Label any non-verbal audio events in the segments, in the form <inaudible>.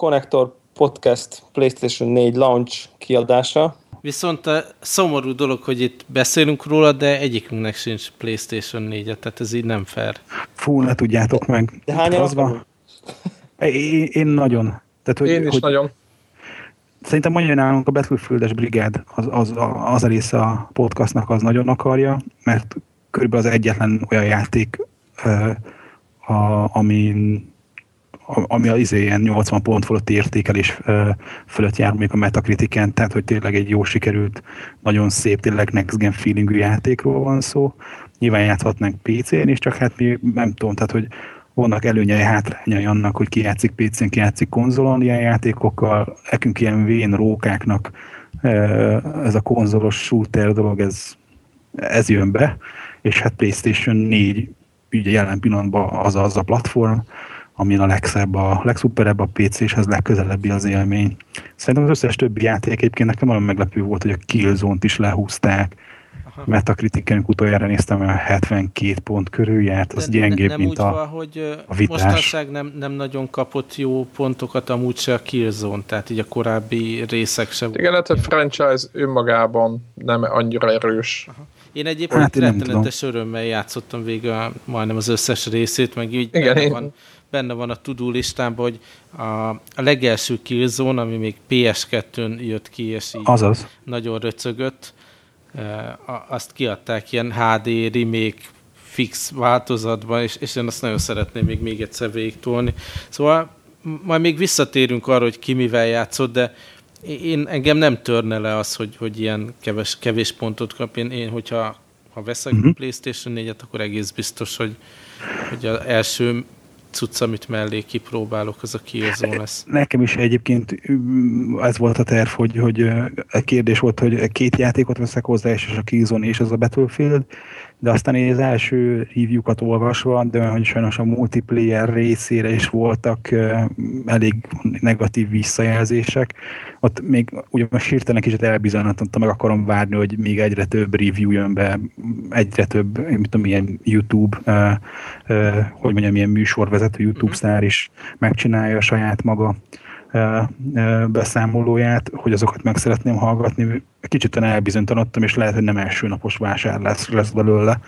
Connector Podcast PlayStation 4 launch kiadása. Viszont a szomorú dolog, hogy itt beszélünk róla, de egyikünknek sincs PlayStation 4 -e, tehát ez így nem fair. Fú, ne tudjátok meg. De hányan van? <laughs> Én, én nagyon. Tehát, hogy, én is hogy nagyon. Szerintem mondja nálunk a Battlefield-es brigád, az, az, az a része a podcastnak az nagyon akarja, mert körülbelül az egyetlen olyan játék, a, amin ami a izé, ilyen 80 pont fölötti értékelés fölött jár még a Metacritiken, tehát hogy tényleg egy jó sikerült, nagyon szép, tényleg next gen feelingű játékról van szó. Nyilván játszhatnánk PC-n is, csak hát mi nem tudom, tehát hogy vannak előnyei, hátrányai annak, hogy ki játszik PC-n, ki játszik konzolon ilyen játékokkal, nekünk ilyen vén rókáknak ez a konzolos shooter dolog, ez, ez jön be, és hát PlayStation 4 ugye jelen pillanatban az az a platform, amin a legszebb, a legszuperebb a PC, és az legközelebbi az élmény. Szerintem az összes többi játék egyébként nekem nagyon meglepő volt, hogy a Killzone-t is lehúzták, Metacritiken utoljára néztem, a 72 pont körül járt, az gyengébb, nem mint a, van, hogy a vitás. Mostanság nem, nem nagyon kapott jó pontokat amúgy se a Killzone, tehát így a korábbi részek sem. Igen, hát a franchise önmagában nem annyira erős. Aha. Én egyébként hát, rettenetes örömmel játszottam végig a, majdnem az összes részét, meg így Igen, benne, én... van, benne van a tudó listámban, hogy a, a legelső Killzone, ami még PS2-n jött ki, és így Azaz. nagyon röcögött, azt kiadták ilyen HD remake fix változatban, és, és én azt nagyon szeretném még, még egyszer végtolni. Szóval majd még visszatérünk arra, hogy ki mivel játszott, de én, engem nem törne le az, hogy, hogy ilyen keves, kevés pontot kap. Én, én hogyha ha veszek uh-huh. PlayStation 4-et, akkor egész biztos, hogy, hogy az első cucc, amit mellé kipróbálok, az a Killzone lesz. Nekem is egyébként ez volt a terv, hogy, hogy a kérdés volt, hogy két játékot veszek hozzá, és a Killzone és az a Battlefield, de aztán én az első review-kat olvasva, de hogy sajnos a multiplayer részére is voltak elég negatív visszajelzések. Ott még ugye most hirtelen kicsit elbizonyítottam, meg akarom várni, hogy még egyre több review jön be, egyre több, mit tudom, ilyen YouTube, hogy mondjam, ilyen műsorvezető YouTube mm-hmm. sztár is megcsinálja a saját maga beszámolóját, hogy azokat meg szeretném hallgatni. Kicsit elbizonytalanodtam, és lehet, hogy nem első napos vásár lesz, lesz belőle.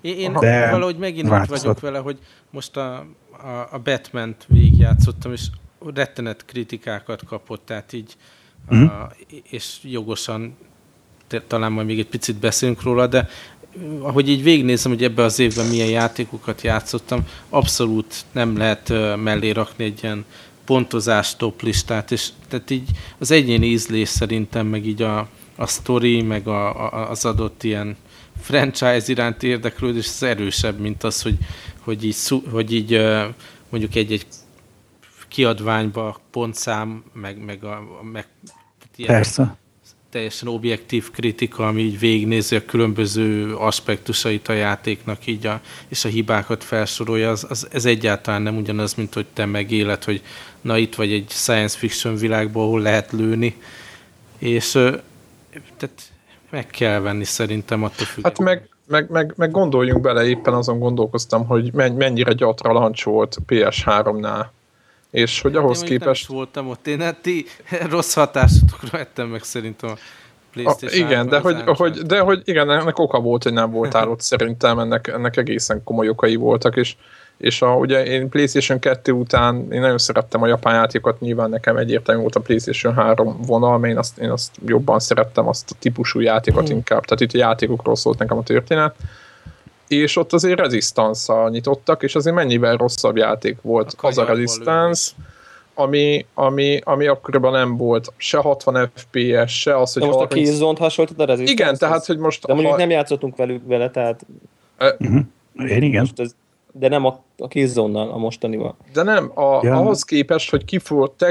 Én, én De valahogy megint úgy vagyok vele, hogy most a, a, a Batman-t végigjátszottam, és rettenet kritikákat kapott, tehát így, uh-huh. a, és jogosan talán majd még egy picit beszélünk róla, de ahogy így végignézem, hogy ebbe az évben milyen játékokat játszottam, abszolút nem lehet mellé rakni egy ilyen pontozás top listát, és tehát így az egyéni ízlés szerintem, meg így a, a story, meg a, a, az adott ilyen franchise iránti érdeklődés az erősebb, mint az, hogy, hogy így, hogy így mondjuk egy-egy kiadványba pontszám, meg, meg, a, meg ilyen, Persze teljesen objektív kritika, ami így végignézi a különböző aspektusait a játéknak így a, és a hibákat felsorolja, az, az, ez egyáltalán nem ugyanaz, mint hogy te megéled, hogy na itt vagy egy science fiction világból, ahol lehet lőni, és tehát meg kell venni szerintem attól függően. Hát meg, meg, meg, meg gondoljunk bele, éppen azon gondolkoztam, hogy mennyire gyatra launch volt PS3-nál és hogy ahhoz én képest... Nem voltam ott, én hát ti rossz hatásotokra vettem meg szerintem a PlayStation a, igen, de hogy, hogy, de hogy igen, ennek oka volt, hogy nem voltál ott <laughs> szerintem, ennek, ennek egészen komoly okai voltak, és, és a, ugye én PlayStation 2 után én nagyon szerettem a japán játékokat, nyilván nekem egyértelmű volt a PlayStation 3 vonal, mert én azt, én azt jobban szerettem, azt a típusú játékot hmm. inkább, tehát itt a játékokról szólt nekem a történet, és ott azért resistance nyitottak, és azért mennyivel rosszabb játék volt a az a Resistance, ami, ami, ami akkoriban nem volt se 60 FPS, se az, hogy... De most 30... a Killzone-t hasonlítod a Resistance? Igen, tehát, hogy most... De mondjuk ha... nem játszottunk velük vele, tehát... Uh-huh. Én igen. Most ez, de nem a, a Killzone-nal, a mostanival. De nem, a, ja. ahhoz képest, hogy kiforrott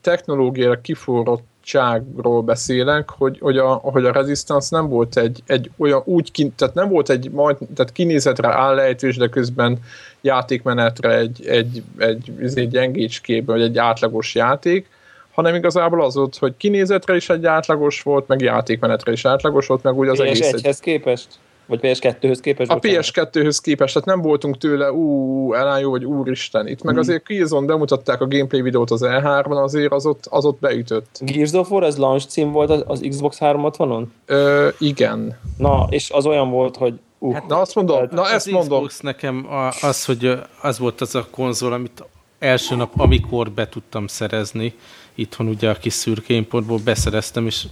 technológiára kiforrott bizottságról beszélek, hogy, hogy, a, hogy a Resistance nem volt egy, egy olyan úgy, tehát nem volt egy majd, tehát kinézetre állejtős, de közben játékmenetre egy, egy, egy, egy gyengécskéből, vagy egy átlagos játék, hanem igazából az volt, hogy kinézetre is egy átlagos volt, meg játékmenetre is átlagos volt, meg úgy az PS1 egész... Egy... képest? Vagy PS2-höz képest? A PS2-höz képest, tehát nem voltunk tőle ú, elájó, vagy úristen. Itt meg mm. azért Killzone bemutatták a gameplay videót az E3-on, azért az ott, az ott beütött. Gears of War, ez launch cím volt az, az Xbox 360-on? Ö, igen. Na, és az olyan volt, hogy Uh, hát, na azt mondom, hát na ezt mondom. Xbox nekem az, hogy az volt az a konzol, amit első nap, amikor be tudtam szerezni, itthon ugye a kis szürkéimportból beszereztem, és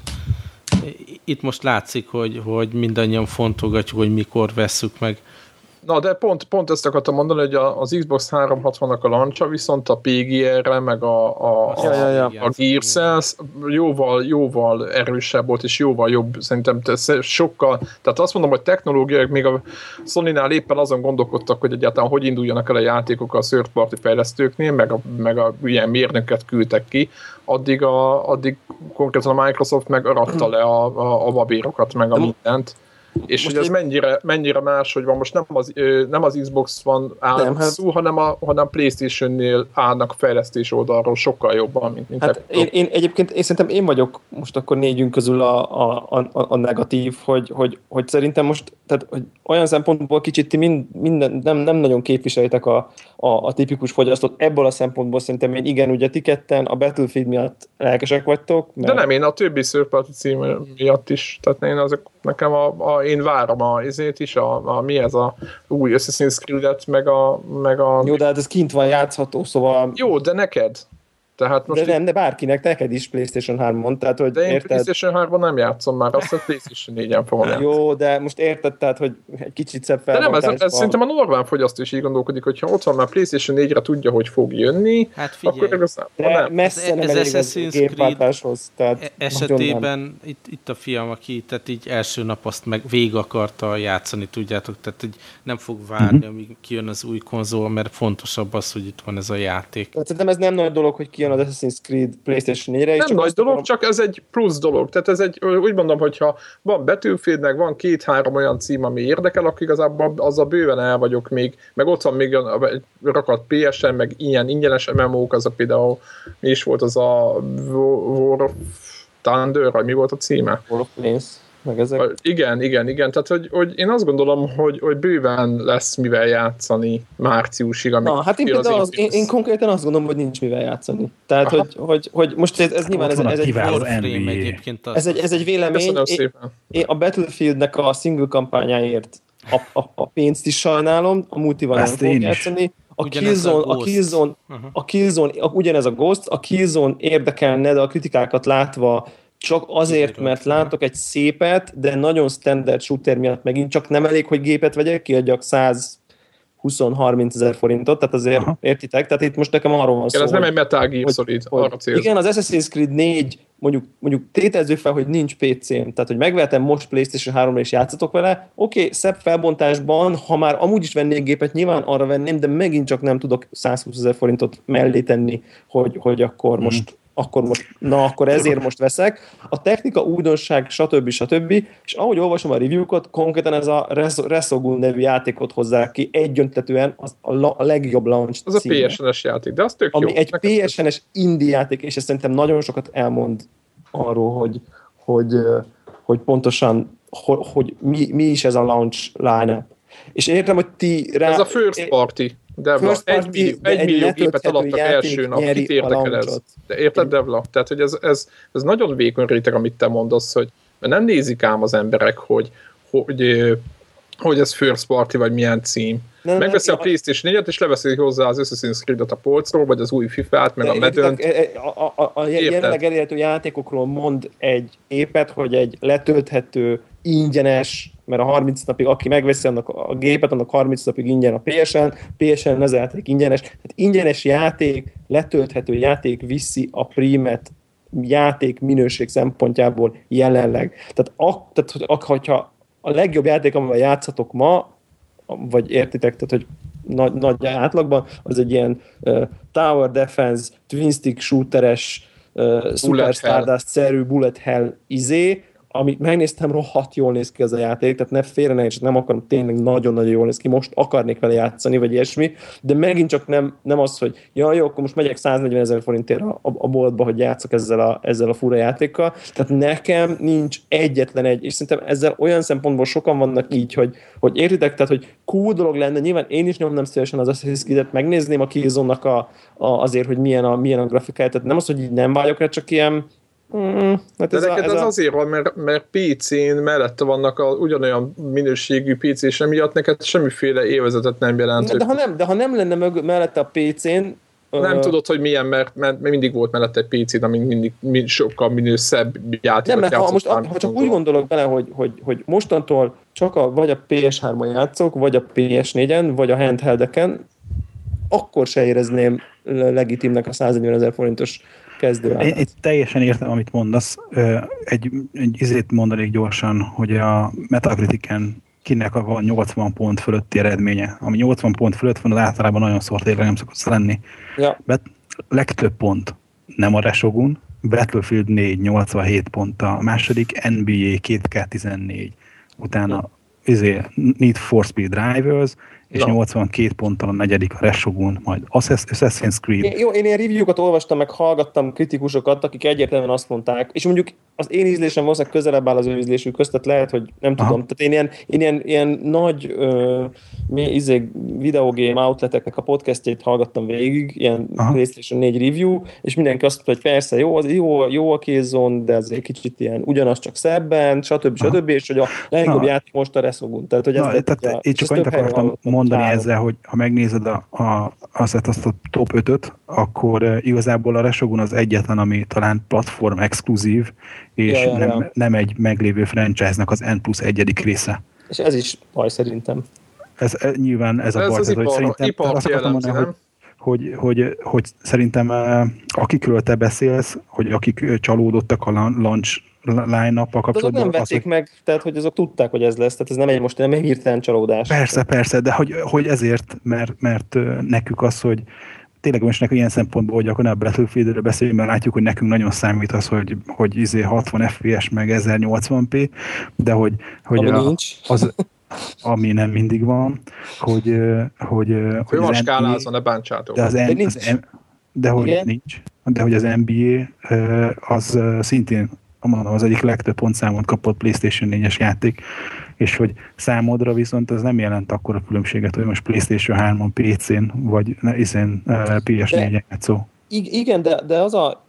itt most látszik, hogy, hogy mindannyian fontolgatjuk, hogy mikor vesszük meg Na, de pont, pont ezt akartam mondani, hogy az Xbox 360-nak a lancsa, viszont a PGR-re, meg a, a, ja, ja, ja. a Gears jóval, jóval erősebb volt, és jóval jobb, szerintem sokkal, tehát azt mondom, hogy technológiák, még a Sony-nál éppen azon gondolkodtak, hogy egyáltalán hogy induljanak el a játékok a third party fejlesztőknél, meg a, meg a ilyen mérnöket küldtek ki, addig, a, addig konkrétan a Microsoft meg aratta le a, a, a babérokat, meg a mindent. És most hogy ez épp... mennyire, mennyire más, hogy van most nem az, nem az Xbox van áll nem, hát... szó, hanem a hanem Playstation-nél állnak fejlesztés oldalról sokkal jobban, mint, mint hát én, én, egyébként én szerintem én vagyok most akkor négyünk közül a, a, a, a negatív, hogy, hogy, hogy szerintem most tehát, hogy olyan szempontból kicsit ti mind, minden, nem, nem nagyon képviselitek a, a, a tipikus fogyasztót. Ebből a szempontból szerintem én igen, ugye ti ketten a Battlefield miatt lelkesek vagytok. Mert... De nem, én a többi szörparti cím miatt is. Tehát én azok, nekem a, a én várom a izét is, a, a mi ez a új Assassin's Creed-et, meg a, meg a... Jó, de hát ez kint van játszható, szóval... Jó, de neked? Tehát most de nem, de bárkinek, neked is PlayStation 3-on. Tehát, hogy de én érted? PlayStation 3-on nem játszom már, azt a PlayStation 4-en fogom játszani. Jó, de most érted, tehát, hogy egy kicsit szebb De nem, ez, ez szerintem a normál fogyasztó is így gondolkodik, hogyha ott van már PlayStation 4-re tudja, hogy fog jönni, hát figyelj, akkor ez, de nem. messze ez, nem ez Assassin's Creed tehát e- esetében itt, itt a fiam, aki tehát így első nap azt meg végig akarta játszani, tudjátok, tehát hogy nem fog várni, mm-hmm. amíg kijön az új konzol, mert fontosabb az, hogy itt van ez a játék. Szerintem ez nem nagy dolog, hogy kijön az Assassin's Creed PlayStation 4-re. Nem nagy dolog, akarom... csak ez egy plusz dolog. Tehát ez egy, úgy mondom, hogyha van Battlefield, meg van két-három olyan cím, ami érdekel, akkor igazából az a bőven el vagyok még, meg ott van még egy rakat PSN, meg ilyen ingyenes MMO-k, az a például mi is volt az a War of Thunder, vagy mi volt a címe? War of Planes meg ezek. Igen, igen, igen. Tehát, hogy, hogy én azt gondolom, hogy, hogy bőven lesz mivel játszani márciusig. Na, hát én, az, az, én, én, konkrétan azt gondolom, hogy nincs mivel játszani. Tehát, hogy, hogy, hogy, most ez, ez nyilván ez, ez, egy, egyébként ez, egy, ez egy vélemény. Én, én a Battlefieldnek a single kampányáért a, a, a pénzt is sajnálom, a multival nem fogok játszani. A Killzone, a, a Killzone, uh-huh. a Killzone, a, ugyanez a Ghost, a Killzone érdekelne, de a kritikákat látva csak azért, mert látok egy szépet, de nagyon standard shooter miatt megint csak nem elég, hogy gépet vegyek, kiadjak 100 20-30 ezer forintot, tehát azért Aha. értitek, tehát itt most nekem arról van szó. Ez nem egy Metal Gear hogy, Solid, hogy, arra célzom. Igen, az Assassin's Creed 4, mondjuk, mondjuk tételezzük fel, hogy nincs PC-m, tehát hogy megvehetem most PlayStation 3 és játszatok vele, oké, okay, szebb felbontásban, ha már amúgy is vennék gépet, nyilván arra venném, de megint csak nem tudok 120 ezer forintot mellé tenni, hogy, hogy akkor mm. most akkor most, na akkor ezért most veszek. A technika, újdonság, stb. stb. És ahogy olvasom a review-kat, konkrétan ez a Resogun nevű játékot hozzák ki egyöntetően az a, la, a legjobb launch Az címe, a PSN-es játék, de az tök ami jó. egy PSN-es indie játék, és ez szerintem nagyon sokat elmond arról, hogy, hogy, hogy pontosan hogy, hogy mi, mi is ez a launch line És értem, hogy ti rá... Ez a first party. Devla, egy, millió, egy, egy millió gépet alattak első nap, kit érdekel ez? De érted, Devla? Tehát, hogy ez, ez, ez nagyon vékony réteg, amit te mondasz, hogy nem nézik ám az emberek, hogy, hogy, hogy ez first party, vagy milyen cím. Nem, Megveszi nem, a PlayStation 4-et, és leveszi hozzá az Assassin's Creed-et a polcról, vagy az új FIFA-t, meg a medönt. A, a, a, a jelenleg elérhető játékokról mond egy épet, hogy egy letölthető, ingyenes, mert a 30 napig, aki megveszi annak a gépet, annak 30 napig ingyen a PSN, PSN az játék ingyenes. Tehát ingyenes játék, letölthető játék viszi a prímet játék minőség szempontjából jelenleg. Tehát, a, tehát hogyha a legjobb játék, amivel játszatok ma, vagy értitek, tehát hogy nagy, nagy átlagban, az egy ilyen uh, Tower Defense, Twin Stick shooteres, uh, Super Stardust-szerű Bullet Hell izé, amit megnéztem, rohadt jól néz ki ez a játék, tehát ne félre ne, nem akarom, tényleg nagyon-nagyon jól néz ki, most akarnék vele játszani, vagy ilyesmi, de megint csak nem, nem az, hogy ja, jó, akkor most megyek 140 ezer forintért a, a, boltba, hogy játszok ezzel a, ezzel a fura játékkal. Tehát nekem nincs egyetlen egy, és szerintem ezzel olyan szempontból sokan vannak így, hogy, hogy értitek, tehát hogy cool dolog lenne, nyilván én is nyomnám szívesen az Assassin's Creed-et, megnézném a killzone a, a, azért, hogy milyen a, milyen a grafikája, tehát nem az, hogy így nem vagyok rá, csak ilyen Mm, hát ez De neked a, ez, ez a... azért van, mert, mert PC-n mellette vannak a, ugyanolyan minőségű PC, és emiatt neked semmiféle évezetet nem jelent. De, ha nem, de ha nem lenne mög, mellette a PC-n, nem uh, tudod, hogy milyen, mert, mert mindig volt mellette egy PC-n, ami mindig, mindig sokkal minő szebb játékot Nem, mert ha, most, ha csak úgy gondolok bele, hogy, hogy, hogy mostantól csak a, vagy a PS3-on játszok, vagy a PS4-en, vagy a handheldeken, akkor se érezném legitimnek a 140 ezer forintos kezdő én, én teljesen értem, amit mondasz. Egy, egy izét mondanék gyorsan, hogy a Metacritiken kinek van 80 pont fölötti eredménye. Ami 80 pont fölött van, az általában nagyon szor tényleg nem szokott lenni. Ja. Bet, legtöbb pont nem a Resogun, Battlefield 4 87 pont a második, NBA 2K14, utána izé, Need for Speed Drivers, és no. 82 ponttal a negyedik a Reshogun, majd Assassin's Creed. Én, jó, én ilyen review-kat olvastam, meg hallgattam kritikusokat, akik egyértelműen azt mondták, és mondjuk az én ízlésem valószínűleg közelebb áll az ő ízlésük közt, tehát lehet, hogy nem Aha. tudom. Tehát én ilyen, én ilyen, ilyen nagy ö, mi, izé, videogame outleteknek a podcastjét hallgattam végig, ilyen Aha. PlayStation 4 review, és mindenki azt mondta, hogy persze jó, az, jó, jó a kézon, de ez egy kicsit ilyen ugyanaz csak szebben, stb. stb. stb. És hogy a legjobb játék most a Reshogun. Tehát, hogy ez, Na, tehát, a, én csak annyit akartam mondani Három. ezzel, hogy ha megnézed a, a, azt, azt a top 5-öt, akkor uh, igazából a Reshogun az egyetlen, ami talán platform exkluzív, és ja, ja, nem, ja. nem egy meglévő franchise-nak az N plusz egyedik része. És ez is baj szerintem. Ez, ez nyilván ez a baj, hogy ipar, szerintem ipar azt akartam mondani, hogy, hogy, hogy, hogy szerintem akikről te beszélsz, hogy akik csalódottak a launch line-up-a kapcsolatban. De azok nem vették meg, tehát hogy azok tudták, hogy ez lesz, tehát ez nem egy most nem egy hirtelen csalódás. Persze, persze, de hogy, hogy ezért, mert, mert nekük az, hogy tényleg most nekünk ilyen szempontból, hogy akkor ne a Battlefield-ről beszéljünk, mert látjuk, hogy nekünk nagyon számít az, hogy, hogy izé 60 FPS meg 1080p, de hogy, hogy ami a, nincs. Az, ami nem mindig van, hogy, hogy, hogy van skálázva, ne bántsátok. De, az, de, az, de hogy Igen? nincs. De hogy az NBA az szintén mondom, az egyik legtöbb pontszámot kapott PlayStation 4-es játék, és hogy számodra viszont ez nem jelent akkor a különbséget, hogy most PlayStation 3-on PC-n, vagy izén PS4-en játszó. Igen, de, de az a,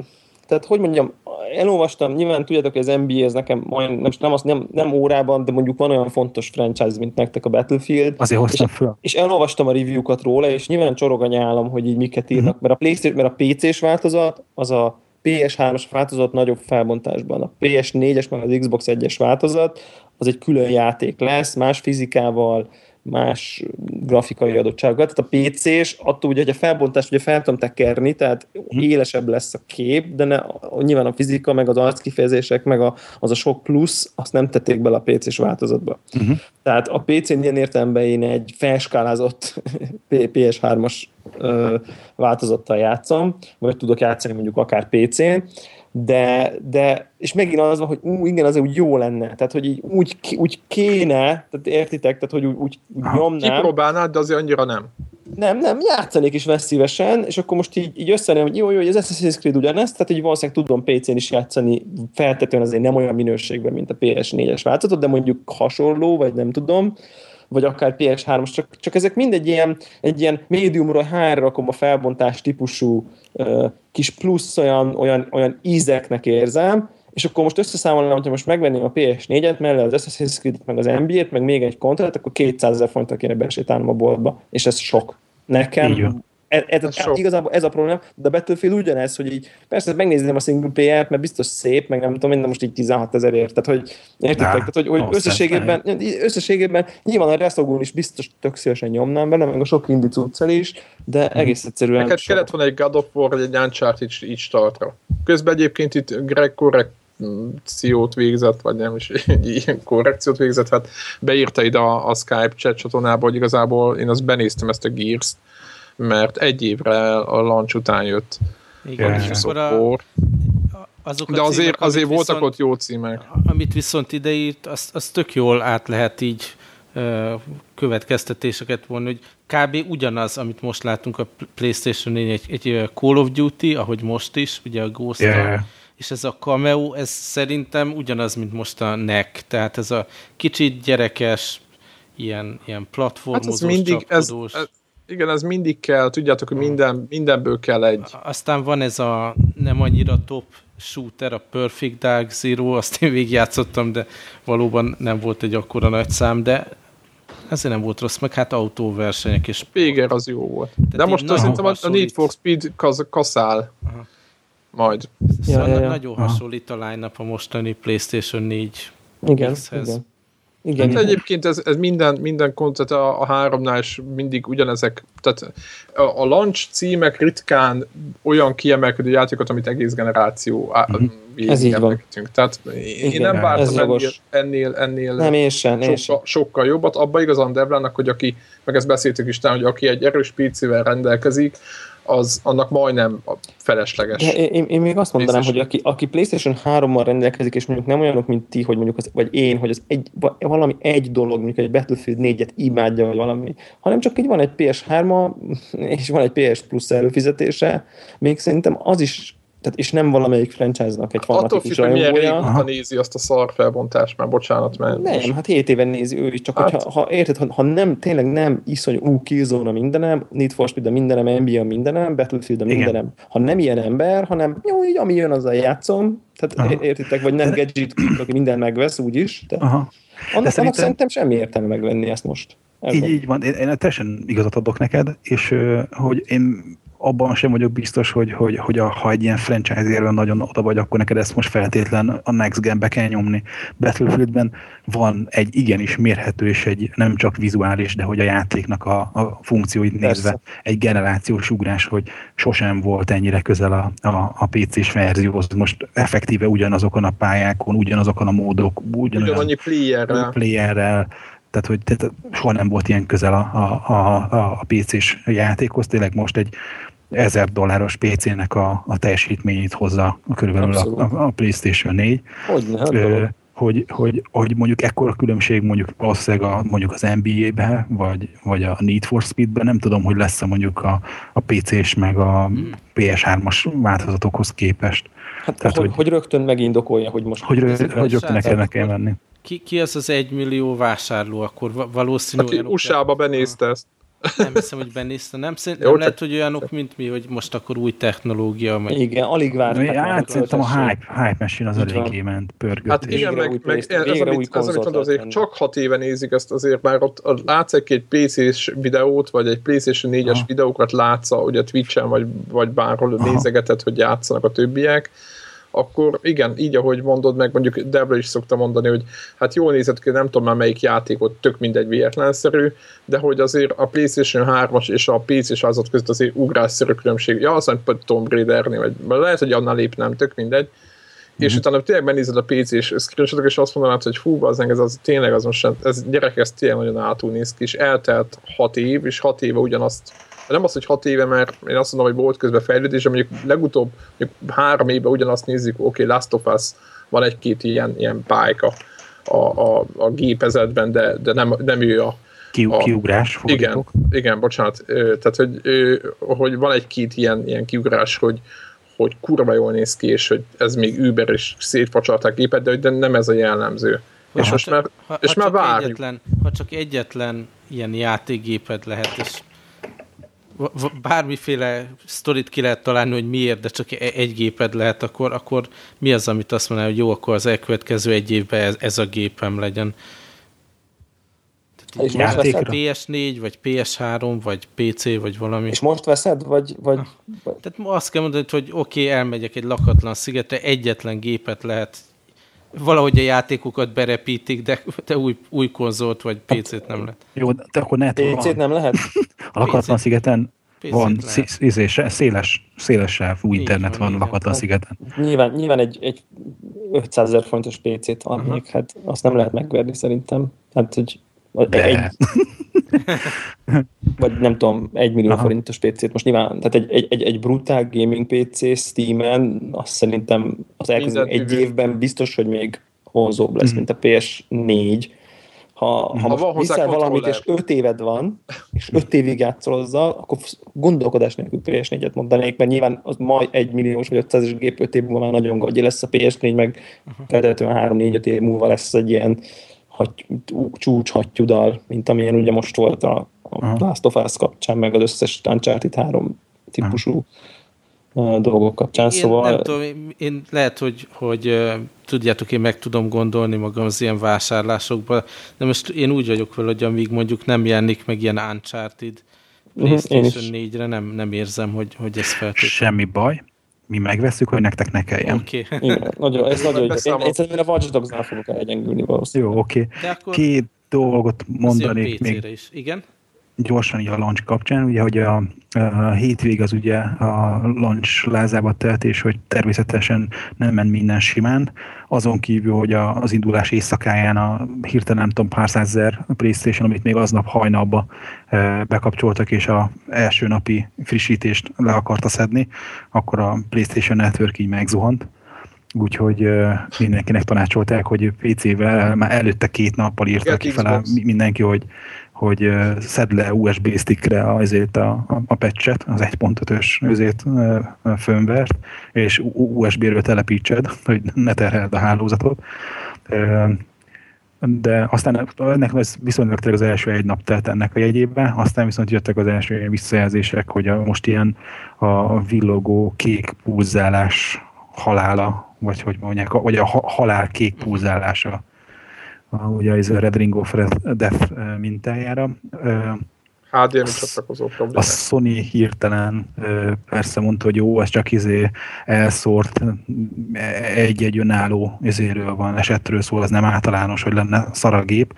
tehát hogy mondjam, elolvastam, nyilván tudjátok, hogy az NBA ez nekem majd nem, nem, az, nem, nem órában, de mondjuk van olyan fontos franchise, mint nektek a Battlefield. Azért hoztam és, föl. És elolvastam a review-kat róla, és nyilván csorog a nyálam, hogy így miket írnak, uh-huh. mert a PlayStation, mert a PC-s változat, az a PS3-as változat nagyobb felbontásban. A PS4-es, meg az Xbox 1-es változat, az egy külön játék lesz, más fizikával, más grafikai adottságokat. Tehát a PC-s, attól ugye, hogy a felbontást ugye fel tudom tekerni, tehát hm. élesebb lesz a kép, de ne, nyilván a fizika, meg az arckifejezések, meg a, az a sok plusz, azt nem tették bele a PC-s változatba. Uh-huh. Tehát a PC-n ilyen értelemben én egy felskálázott <laughs> PS3-as változattal játszom, vagy tudok játszani mondjuk akár PC-n, de, de és megint az van, hogy ú, igen, az úgy jó lenne, tehát hogy így, úgy, úgy kéne, tehát értitek, tehát hogy úgy, úgy, úgy nyomnám. Kipróbálnád, de azért annyira nem. Nem, nem, játszanék is vesz szívesen, és akkor most így, így összeném, hogy jó, jó, hogy az Assassin's Creed ugyanezt, tehát így valószínűleg tudom PC-n is játszani, feltetően azért nem olyan minőségben, mint a PS4-es változatot, de mondjuk hasonló, vagy nem tudom, vagy akár PS3-os, csak, csak ezek mind egy ilyen, egy ilyen médiumról hárra rakom a felbontás típusú uh, kis plusz olyan, olyan, olyan ízeknek érzem, és akkor most összeszámolnám, hogyha most megvenném a PS4-et, mellett az Assassin's Creed-et, meg az NBA-t, meg még egy kontrat, akkor 200 ezer forintra kéne besétálnom a boltba, és ez sok. Nekem ez, ez, ez igazából ez a probléma, de a Battlefield ugyanez, hogy így persze megnézném a single player mert biztos szép, meg nem tudom, minden most így 16 ezerért, tehát hogy értitek, tehát hogy, hogy összességében, összességében nyilván a Resogun is biztos tök szívesen nyomnám benne, meg a sok indi cuccal is, de mhm. egész egyszerűen... Neked kellett volna egy God of War, egy Uncharted így, startra. Közben egyébként itt Greg korrekciót végzett, vagy nem is <laughs> ilyen korrekciót végzett, hát beírta ide a, a Skype chat csatornába, hogy igazából én azt benéztem ezt a Gears-t, mert egy évre a launch után jött. Igen, és akkor a, Azok De azért, címek, azért voltak viszont, ott jó címek. Amit viszont ideírt, azt, azt tök jól át lehet így ö, következtetéseket vonni, hogy kb. ugyanaz, amit most látunk a PlayStation 4, egy, egy Call of Duty, ahogy most is, ugye a ghost yeah. és ez a cameo, ez szerintem ugyanaz, mint most a NEC, tehát ez a kicsit gyerekes, ilyen, ilyen platformozós, hát ez mindig, ez, ez, igen, ez mindig kell, tudjátok, hogy minden, mindenből kell egy. Aztán van ez a nem annyira top shooter, a Perfect Dark Zero, azt én végigjátszottam, de valóban nem volt egy akkora nagy szám, de ezért nem volt rossz, meg hát autóversenyek és... Péger az jó volt. Tehát de most szerintem a Need for Speed kasz, kaszál. Aha. Majd. Szóval ja, ja, ja. nagyon hasonlít a line a mostani PlayStation 4 igen, igen. Igen, hát egyébként ez, ez minden, minden koncert a, a háromnál is mindig ugyanezek, tehát a, a launch címek ritkán olyan kiemelkedő játékot, amit egész generáció mm-hmm. ez így van. Tehát én Igen, nem vártam ennél, ennél, ennél nem, én sem, sokkal, én sem. sokkal jobbat. Abba igazán Devlának, hogy aki, meg ezt beszéltük is, hogy aki egy erős PC-vel rendelkezik, az annak majdnem felesleges. De én, én még azt mondanám, hogy aki, aki PlayStation 3-mal rendelkezik, és mondjuk nem olyanok, mint ti, hogy mondjuk, az, vagy én, hogy az egy, valami egy dolog, mondjuk egy Battlefield 4-et imádja, vagy valami, hanem csak így van egy PS3-a, és van egy PS Plus előfizetése, még szerintem az is tehát, és nem valamelyik franchise-nak egy fanatikus Attól függ, hogy milyen nézi azt a szar felbontást, már bocsánat, mert... Nem, most... hát 7 éven nézi ő is, csak hát... hogyha, ha érted, ha, ha, nem, tényleg nem iszony, ú, Killzone mindenem, Need for Speed a mindenem, NBA a mindenem, Battlefield a mindenem. Igen. Ha nem ilyen ember, hanem jó, így ami jön, azzal játszom, tehát Aha. értitek, vagy nem gadget, aki minden megvesz, úgyis. De Aha. Annak, De szerintem... szerintem semmi értelme megvenni ezt most. Így, így van, én, én teljesen igazat adok neked, és hogy én abban sem vagyok biztos, hogy, hogy, hogy a, ha egy ilyen franchise nagyon oda vagy, akkor neked ezt most feltétlen a Next Gen-be kell nyomni. Battlefieldben van egy igenis mérhető és egy nem csak vizuális, de hogy a játéknak a, a funkcióit nézve Persze. egy generációs ugrás, hogy sosem volt ennyire közel a, a, a PC-s verzióhoz. Most effektíve ugyanazokon a pályákon, ugyanazokon a módok, ugyanolyan Ugyanannyi playerrel. playerrel tehát hogy tehát soha nem volt ilyen közel a, a, a, a PC-s játékhoz, tényleg most egy ezer dolláros PC-nek a, a teljesítményét hozza körülbelül a, a, a PlayStation 4. Hogyne, Ö, hogy, hogy, hogy mondjuk ekkora különbség mondjuk valószínűleg a, mondjuk az NBA-be, vagy, vagy a Need for Speed-ben, nem tudom, hogy lesz-e mondjuk a, a PC-s meg a hmm. PS3-as változatokhoz képest. Hát, Tehát, hogy, hogy, hogy rögtön megindokolja, hogy most... Hogy, rögtön, hogy rögtön ne kell menni. Ki, ki az az egymillió vásárló, akkor valószínűleg... Aki USA-ba benézte ezt. Nem hiszem, hogy benézte. Nem, szerint, nem lehet, hogy olyanok, mint mi, hogy most akkor új technológia. Meg... Igen, alig várták. Hát szerintem a hype, hype machine az eléggé ment, pörgött. Hát igen, meg, meg ez, ez, amit, ez, amit mondod, azért csak hat éve nézik ezt azért, már ott látsz egy PC-s videót, vagy egy PlayStation 4-es videókat látsz, ugye Twitch-en, vagy, vagy bárhol Aha. nézegeted, hogy játszanak a többiek, akkor igen, így ahogy mondod meg, mondjuk Debra is szokta mondani, hogy hát jól nézett ki, nem tudom már melyik játékot, tök mindegy véletlenszerű, de hogy azért a PlayStation 3-as és a PC-s azot között azért ugrásszerű különbség. Ja, azt mondja, Tomb Raider-nél, vagy lehet, hogy annál lépnem, tök mindegy. Mm-hmm. És utána tényleg benézed a PC-s screenshotok, és azt mondanád, hogy fú, az, ez, az tényleg az most, ez gyerek, ez tényleg nagyon átul néz ki, és eltelt hat év, és hat éve ugyanazt nem az, hogy hat éve, mert én azt mondom, hogy volt közben fejlődés, de mondjuk legutóbb mondjuk három éve ugyanazt nézzük, oké, okay, Last of Us, van egy-két ilyen, ilyen pályka a, a, a gépezetben, de, de nem, nem ő a, Ki, a, kiugrás Igen, igen, bocsánat. Tehát, hogy, hogy van egy-két ilyen, ilyen kiugrás, hogy, hogy kurva jól néz ki, és hogy ez még Uber és szétfacsarták gépet, de, de nem ez a jellemző. és most már, ha, és ha már várjuk. Egyetlen, ha csak egyetlen ilyen játékgéped lehet, és bármiféle sztorit ki lehet találni, hogy miért, de csak e- egy géped lehet, akkor, akkor mi az, amit azt mondaná, hogy jó, akkor az elkövetkező egy évben ez, ez a gépem legyen. És PS4, vagy PS3, vagy PC, vagy valami. És most veszed, vagy... vagy... Tehát azt kell mondani, hogy oké, okay, elmegyek egy lakatlan szigetre, egyetlen gépet lehet valahogy a játékokat berepítik, de, de új, új konzolt vagy PC-t nem lehet. Jó, de akkor ne PC-t nem lehet? <laughs> A lakatlan szigeten van izé, széles, széles sávú internet van, van lakatlan szigeten. Nyilván, nyilván egy, egy 500 ezer fontos PC-t adnék, uh-huh. hát azt nem lehet megverni szerintem. Hát, hogy de. Egy... <laughs> vagy nem tudom, egy millió Aha. forintos PC-t. Most nyilván, tehát egy, egy, egy, egy brutál gaming PC Steam-en, azt szerintem az elkövetkező egy évben biztos, hogy még vonzóbb lesz, mm. mint a PS4. Ha, ha, ha most viszel valamit, és öt éved van, és öt évig játszol azzal, akkor gondolkodás nélkül PS4-et mondanék, mert nyilván az majd egy milliós vagy 500 es gép öt év múlva már nagyon gagyi lesz a PS4, meg feltétlenül 3-4-5 év múlva lesz egy ilyen hagy, csúcs hattyudal, mint amilyen ugye most volt a, a Last of Us kapcsán, meg az összes Uncharted 3 típusú Aha. dolgok kapcsán, én szóval... Nem tudom, én lehet, hogy, hogy tudjátok, én meg tudom gondolni magam az ilyen vásárlásokba, de most én úgy vagyok vele, hogy amíg mondjuk nem jelenik meg ilyen Uncharted mhm, PlayStation 4-re, nem, nem érzem, hogy, hogy ez feltétlenül. Semmi baj, mi megveszük, hogy nektek ne kelljen. Oké. Okay. nagyon, ez nagyon, én, én szerintem a Watch Dogs-nál fogok elgyengülni valószínűleg. Jó, oké. Okay. Akkor... Két dolgot mondanék még. Is. Igen? Gyorsan így a launch kapcsán, ugye, hogy a, a hétvég az ugye a launch lázába telt, és hogy természetesen nem ment minden simán, azon kívül, hogy a, az indulás éjszakáján a hirtelen nem tudom pár százezer Playstation, amit még aznap hajnalba e, bekapcsoltak, és a első napi frissítést le akarta szedni, akkor a Playstation Network így megzuhant. Úgyhogy mindenkinek tanácsolták, hogy PC-vel már előtte két nappal írták ki fel mindenki, hogy hogy szed le USB stickre azért a, a, a patchet, az 1.5-ös azért firmware és USB-ről telepítsed, hogy ne terheld a hálózatot. De aztán ennek viszonylag az első egy nap telt ennek a jegyében, aztán viszont jöttek az első visszajelzések, hogy a, most ilyen a villogó kék pulzálás halála, vagy hogy mondják, vagy a halál kék pulzálása a, ugye ez a Red Ring of Death mintájára. HDMI csatlakozó probléma. A Sony hirtelen persze mondta, hogy jó, ez csak izé elszórt egy-egy önálló izéről van, esetről szól, az nem általános, hogy lenne szaragép.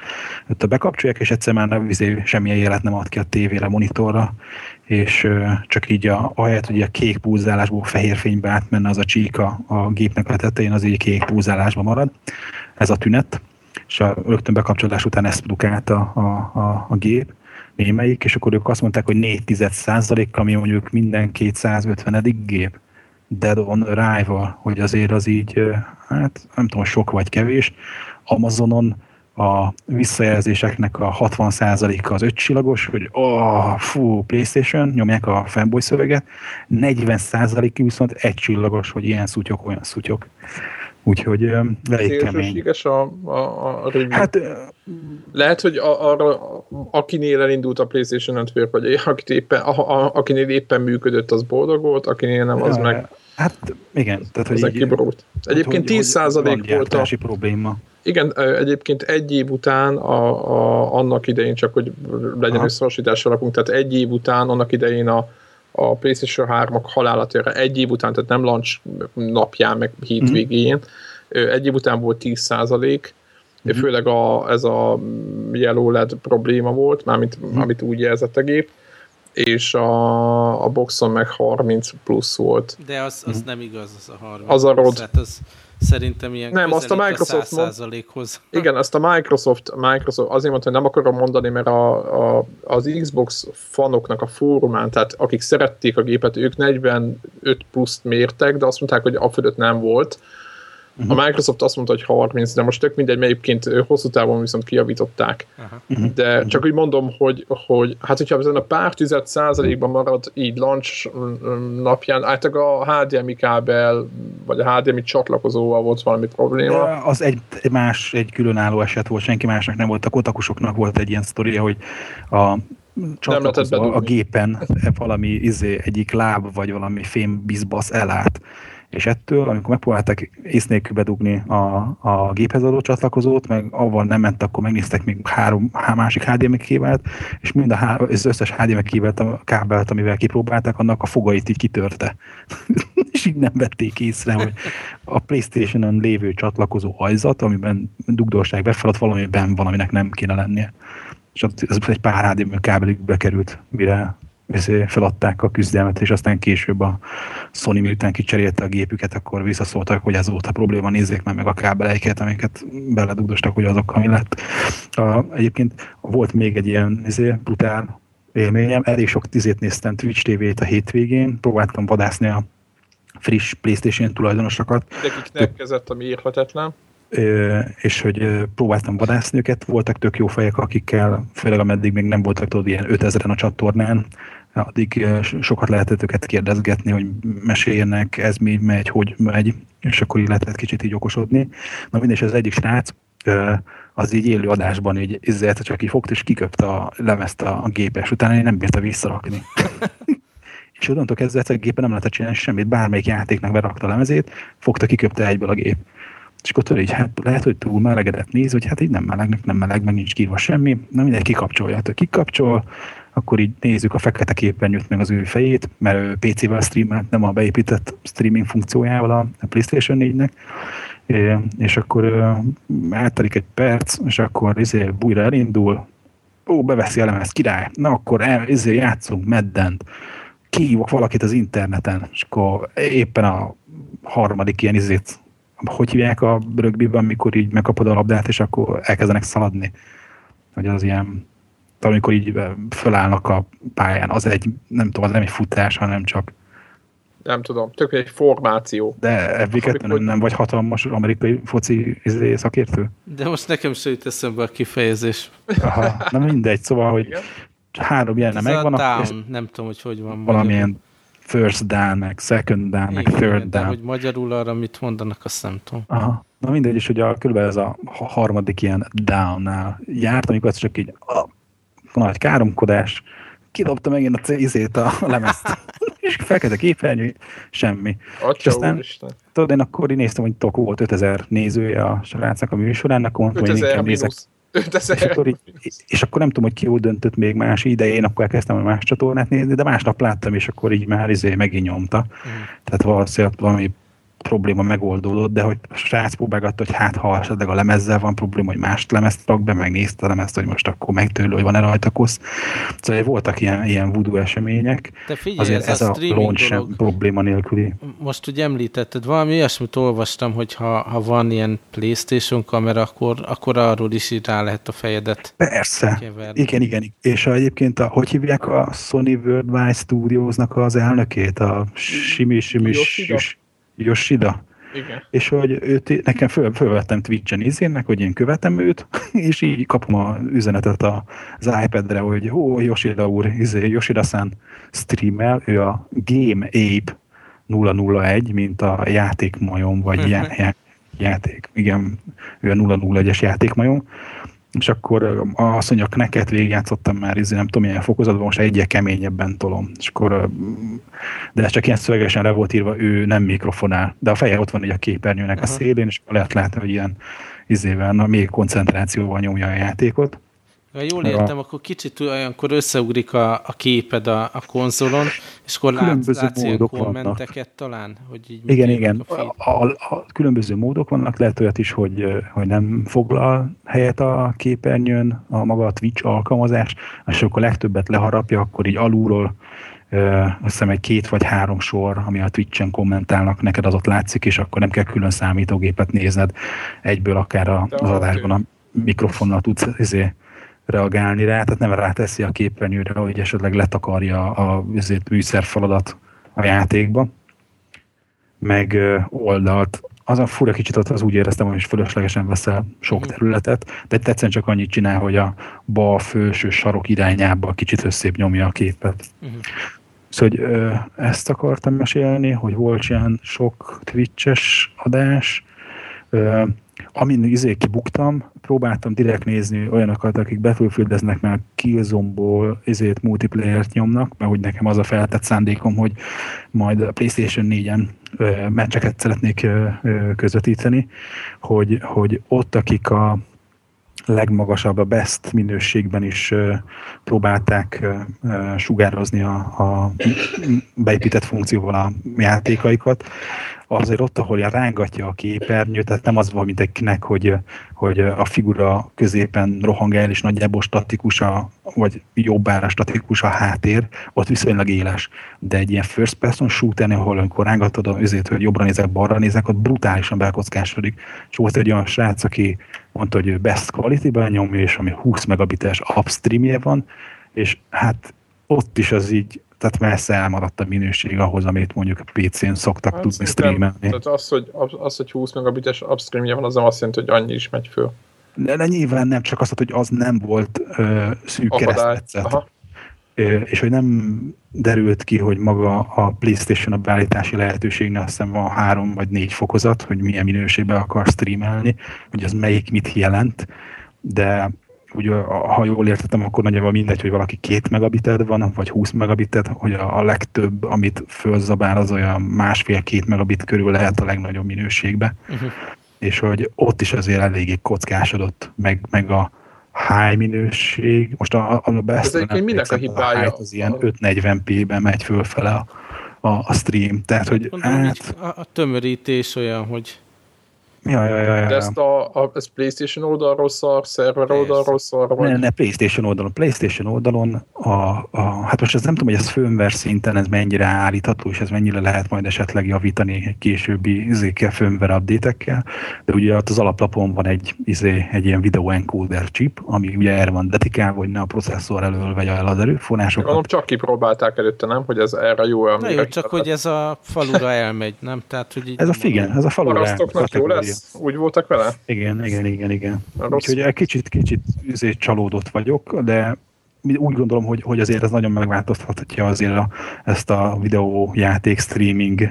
Ott bekapcsolják, és egyszer már izé, semmilyen jelet nem ad ki a tévére, monitorra, és csak így a, ahelyett, hogy a kék púzálásból fehér fénybe átmenne az a csíka a gépnek a tetején, az így kék púzálásba marad. Ez a tünet és a rögtön bekapcsolás után ezt produkálta a, a, a gép, némelyik, és akkor ők azt mondták, hogy 4 százalék, ami mondjuk minden 250 gép, dead on arrival, hogy azért az így, hát nem tudom, sok vagy kevés. Amazonon a visszajelzéseknek a 60%-a az ötcsillagos, hogy oh, fú, Playstation, nyomják a fanboy szöveget, 40% viszont egy csillagos, hogy ilyen szutyok, olyan szutyok. Úgyhogy elég kemény. a, a, a review. Hát, Lehet, hogy a, arra, akinél elindult a PlayStation Network, vagy akit éppen, a, a, akinél éppen működött, az boldog volt, akinél nem, az ja, meg... Hát igen. Tehát, hogy így, kibrult. Hát, egyébként hogy, 10% volt a... probléma. Igen, egyébként egy év után, a, a, annak idején, csak hogy legyen összehasonlítás alakunk, tehát egy év után, annak idején a, a PlayStation 3-ak halálatára egy év után, tehát nem launch napján, meg hétvégén, mm. egy év után volt 10 százalék, mm. főleg a, ez a Yellow LED probléma volt, mármint mm. amit úgy jelzett a gép, és a, a boxon meg 30 plusz volt. De az, az mm. nem igaz, az a 30 Az a rod. Tehát az, Szerintem ilyen nem, azt a Microsoft a hoz Igen, azt a Microsoft, Microsoft azért mondta, hogy nem akarom mondani, mert a, a, az Xbox fanoknak a fórumán, tehát akik szerették a gépet, ők 45 pluszt mértek, de azt mondták, hogy a fölött nem volt. Uh-huh. A Microsoft azt mondta, hogy 30, de most tök mindegy, melyiként hosszú távon viszont kijavították. Uh-huh. De uh-huh. csak úgy mondom, hogy, hogy hát hogyha ezen a pár tized százalékban marad így launch napján, általában a HDMI kábel, vagy a HDMI csatlakozóval volt valami probléma. De az egy, egy más, egy különálló eset volt, senki másnak nem volt. A kotakusoknak volt egy ilyen sztoria, hogy a csatlakozó a gépen valami izé, egyik láb, vagy valami fém bizbasz elállt és ettől, amikor megpróbálták ész nélkül bedugni a, a géphez adó csatlakozót, meg avval nem ment, akkor megnéztek még három há, másik HDMI kébelt, és mind a há, az összes HDMI kébelt, a kábelt, amivel kipróbálták, annak a fogait így kitörte. <laughs> és így nem vették észre, hogy a Playstation-on lévő csatlakozó ajzat, amiben dugdolság befelad, valamiben valaminek nem kéne lennie. És az egy pár HDMI kábelig bekerült, mire feladták a küzdelmet, és aztán később a Sony miután kicserélte a gépüket, akkor visszaszóltak, hogy ez volt a probléma, nézzék meg meg a kábeleiket, amiket beledugdostak, hogy azok, ami lett. A, egyébként volt még egy ilyen izé, brutál élményem. Elég sok tizét néztem Twitch TV-t a hétvégén, próbáltam vadászni a friss Playstation tulajdonosokat. Nekik kezett, ami érhetetlen. És hogy próbáltam vadászni őket, voltak tök jó fejek, akikkel, főleg ameddig még nem voltak tudod ilyen 5000-en a csatornán, addig sokat lehetett őket kérdezgetni, hogy meséljenek, ez mi megy, hogy megy, és akkor így lehetett kicsit így okosodni. Na mindegy, az egyik srác, az így élő adásban így ezért csak így fogta és kiköpte a lemezt a, a gépes, utána én nem bírta visszarakni. <laughs> és onnantól kezdve egyszer a gépen nem lehetett csinálni semmit, bármelyik játéknak berakta a lemezét, fogta, kiköpte egyből a gép. És akkor tudod, így, hát lehet, hogy túl melegedett néz, hogy hát így nem melegnek, nem meleg, meg nincs kírva semmi, na mindegy, kikapcsolja. Hát kikapcsol, akkor így nézzük a fekete képernyőt, meg az ő fejét, mert ő PC-vel streamelt, nem a beépített streaming funkciójával a PlayStation 4-nek, és akkor eltelik egy perc, és akkor izé újra elindul, ó, beveszi a lemez, király, na akkor el, izé játszunk meddent, kihívok valakit az interneten, és akkor éppen a harmadik ilyen izét, hogy hívják a rögbiben, amikor így megkapod a labdát, és akkor elkezdenek szaladni. Hogy az ilyen, amikor így fölállnak a pályán, az egy, nem tudom, az nem egy futás, hanem csak nem tudom, tök egy formáció. De fb 2 nem, nem vagy hatalmas amerikai foci izé, szakértő? De most nekem se jut eszembe a kifejezés. Aha, na mindegy, szóval, hogy Igen? három jelne megvan. A down, nem tudom, hogy hogy van. Valamilyen magyarul. first down, meg second down, Igen, meg third down. De hogy magyarul arra mit mondanak, azt nem tudom. Aha. Na mindegy, és hogy a, körülbelül ez a harmadik ilyen down-nál járt, amikor ez csak így a, nagy káromkodás, kidobta megint a izét a <laughs> lemezt. és fekete képernyő, semmi. Atya és aztán, Úristen. tudod, én akkor én néztem, hogy tök volt 5000 nézője a srácnak a műsorán, akkor mondtam, hogy inkább nézek. És akkor, így, és akkor nem tudom, hogy ki úgy döntött még más idején, akkor elkezdtem a más csatornát nézni, de másnap láttam, és akkor így már izé megint nyomta. Mm. Tehát valószínűleg valami probléma megoldódott, de hogy a srác próbálgatta, hogy hát ha esetleg a lemezzel van probléma, hogy más lemezt rak be, megnézte a lemezt, hogy most akkor megtörlő, hogy van-e rajta kosz. Szóval voltak ilyen, ilyen voodoo események. De figyelj, Azért ez, ez a, a launch sem probléma nélküli. Most ugye említetted, valami olyasmit olvastam, hogy ha, ha van ilyen Playstation kamera, akkor, akkor arról is így rá lehet a fejedet Persze. Keverni. Igen, igen. És a, egyébként, a, hogy hívják a Sony Worldwide Studiosnak az elnökét? A Simi Simi Yoshida. Igen. És hogy őt, nekem föl, fölvettem Twitch-en izénnek, hogy én követem őt, <laughs> és így kapom az üzenetet az iPad-re, hogy ó, Yoshida úr, izé, Yoshida-san streamel, ő a Game Ape 001, mint a játékmajom, vagy <laughs> já, játék, igen, ő a 001-es játékmajom, és akkor azt mondja, a Kneket végigjátszottam már, izé, nem tudom milyen fokozatban, most egyre keményebben tolom. És akkor, de ez csak ilyen szövegesen le volt írva, ő nem mikrofonál, de a feje ott van egy a képernyőnek uh-huh. a szélén, és lehet látni, hogy ilyen izével, na, még koncentrációval nyomja a játékot. Ha jól értem, a... akkor kicsit olyankor összeugrik a, a képed a, a konzolon, és akkor látsz, látsz ilyen kommenteket vannak. talán? Hogy így igen, igen. A, a, a, különböző módok vannak, lehet olyat is, hogy, hogy nem foglal helyet a képernyőn a maga a Twitch alkalmazás, és akkor legtöbbet leharapja, akkor így alulról azt hiszem egy két vagy három sor, ami a Twitch-en kommentálnak, neked az ott látszik, és akkor nem kell külön számítógépet nézned, egyből akár a, az adásban a mikrofonnal tudsz ezért reagálni rá, tehát nem ráteszi a képernyőre, hogy esetleg letakarja a azért műszerfaladat a játékba, meg oldalt. Az a fura kicsit ott az úgy éreztem, hogy fölöslegesen veszel sok területet, de tetszene csak annyit csinál, hogy a bal felső sarok irányába kicsit összép nyomja a képet. Uh-huh. Szóval, hogy ö, ezt akartam mesélni, hogy volt ilyen sok Twitches adás, ö, amin izé kibuktam, próbáltam direkt nézni olyanokat, akik battlefield mert Killzone-ból izét multiplayer-t nyomnak, mert hogy nekem az a feltett szándékom, hogy majd a PlayStation 4-en meccseket szeretnék ö, ö, közvetíteni, hogy, hogy ott, akik a legmagasabb, a best minőségben is ö, próbálták ö, ö, sugározni a, a beépített funkcióval a játékaikat, azért ott, ahol rángatja a képernyő, tehát nem az van, mint egy kinek, hogy, hogy a figura középen rohang el, és nagyjából statikus, a, vagy jobbára statikus a háttér, ott viszonylag éles. De egy ilyen first person shooter ahol amikor rángatod azért, hogy jobbra nézek, balra nézek, ott brutálisan belkockásodik. És volt egy olyan srác, aki mondta, hogy best quality-ben nyomja, és ami 20 megabites upstreamje van, és hát ott is az így, tehát messze elmaradt a minőség ahhoz, amit mondjuk a PC-n szoktak hát, tudni streamelni. Tehát az hogy, az, hogy 20 megabites upstreamje van, az nem azt jelenti, hogy annyi is megy föl. De, de nyilván nem, csak azt, hogy az nem volt ö, szűk keresztmetszet. És hogy nem derült ki, hogy maga a PlayStation a beállítási lehetőségnél azt hiszem van három vagy négy fokozat, hogy milyen minőségben akar streamelni, hogy az melyik mit jelent, de úgy, ha jól értettem, akkor nagyjából mindegy, hogy valaki két megabited van, vagy 20 megabited, hogy a, a legtöbb, amit fölzabál, az olyan másfél-két megabit körül lehet a legnagyobb minőségbe. Uh-huh. És hogy ott is azért eléggé kockásodott, meg, meg a high minőség. Most a, a best Ez nem minek a hibája? A az ilyen 540p-ben megy fölfele a, a, a stream. Tehát, hogy Mondom, hát, a, a tömörítés olyan, hogy Ja, ja, ja, ja. De ezt a, a ez PlayStation oldalról szar, szerver oldalról szar? Vagy? Ne, ne, PlayStation oldalon. PlayStation oldalon, a, a, hát most ez nem tudom, hogy ez firmware szinten ez mennyire állítható, és ez mennyire lehet majd esetleg javítani egy későbbi izékkel, firmware update de ugye ott az alaplapon van egy, izé, egy ilyen video encoder chip, ami ugye erre van dedikálva, hogy ne a processzor elől vegye el az erőforrásokat. Gondolom csak kipróbálták előtte, nem? Hogy ez erre jó. Na jó, csak hogy ez a falura elmegy, nem? Tehát, hogy így ez a figen, ez a falura. jó lesz? Úgy voltak vele? Igen, igen, igen, igen. Úgyhogy egy kicsit, kicsit azért csalódott vagyok, de úgy gondolom, hogy, hogy azért ez nagyon megváltoztathatja azért a, ezt a videójáték streaming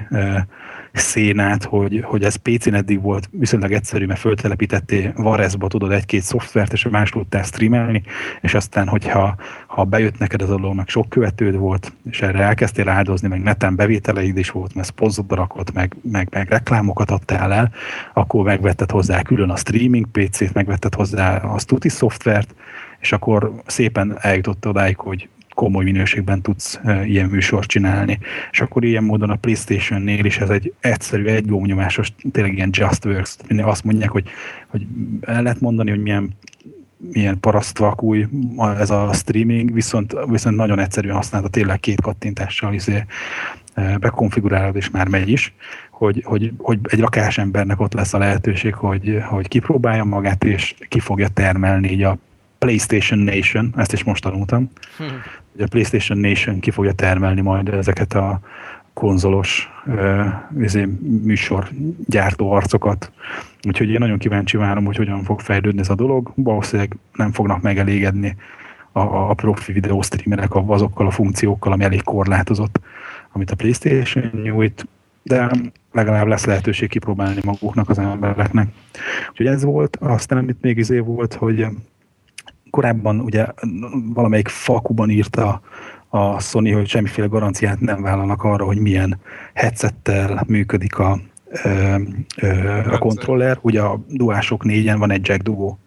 szénát, hogy, hogy ez PC-n eddig volt viszonylag egyszerű, mert föltelepítettél Varezba tudod egy-két szoftvert, és más tudtál streamelni, és aztán, hogyha ha bejött neked az meg sok követőd volt, és erre elkezdtél áldozni, meg neten bevételeid is volt, mert szponzort rakott, meg, meg, meg reklámokat adtál el, akkor megvetted hozzá külön a streaming PC-t, megvetted hozzá a Stuti szoftvert, és akkor szépen eljutott odáig, hogy komoly minőségben tudsz e, ilyen műsort csinálni. És akkor ilyen módon a Playstation-nél is ez egy egyszerű, egy gomnyomásos, tényleg ilyen just works. Azt mondják, hogy, hogy el lehet mondani, hogy milyen milyen parasztvakúj ez a streaming, viszont, viszont nagyon egyszerűen használta tényleg két kattintással izé, bekonfigurálod, és már megy is, hogy, hogy, hogy egy rakás embernek ott lesz a lehetőség, hogy, hogy kipróbálja magát, és ki fogja termelni így a PlayStation Nation, ezt is most tanultam, hmm. hogy a PlayStation Nation ki fogja termelni majd ezeket a konzolos uh, műsor gyártó arcokat. Úgyhogy én nagyon kíváncsi várom, hogy hogyan fog fejlődni ez a dolog. Valószínűleg nem fognak megelégedni a, a profi videó streamerek azokkal a funkciókkal, ami elég korlátozott, amit a PlayStation nyújt, de legalább lesz lehetőség kipróbálni maguknak az embereknek. Úgyhogy ez volt, aztán amit még izé volt, hogy korábban ugye valamelyik fakuban írta a Sony, hogy semmiféle garanciát nem vállalnak arra, hogy milyen headsettel működik a, ö, ö, a kontroller. Ugye a duások négyen van egy jack dugó,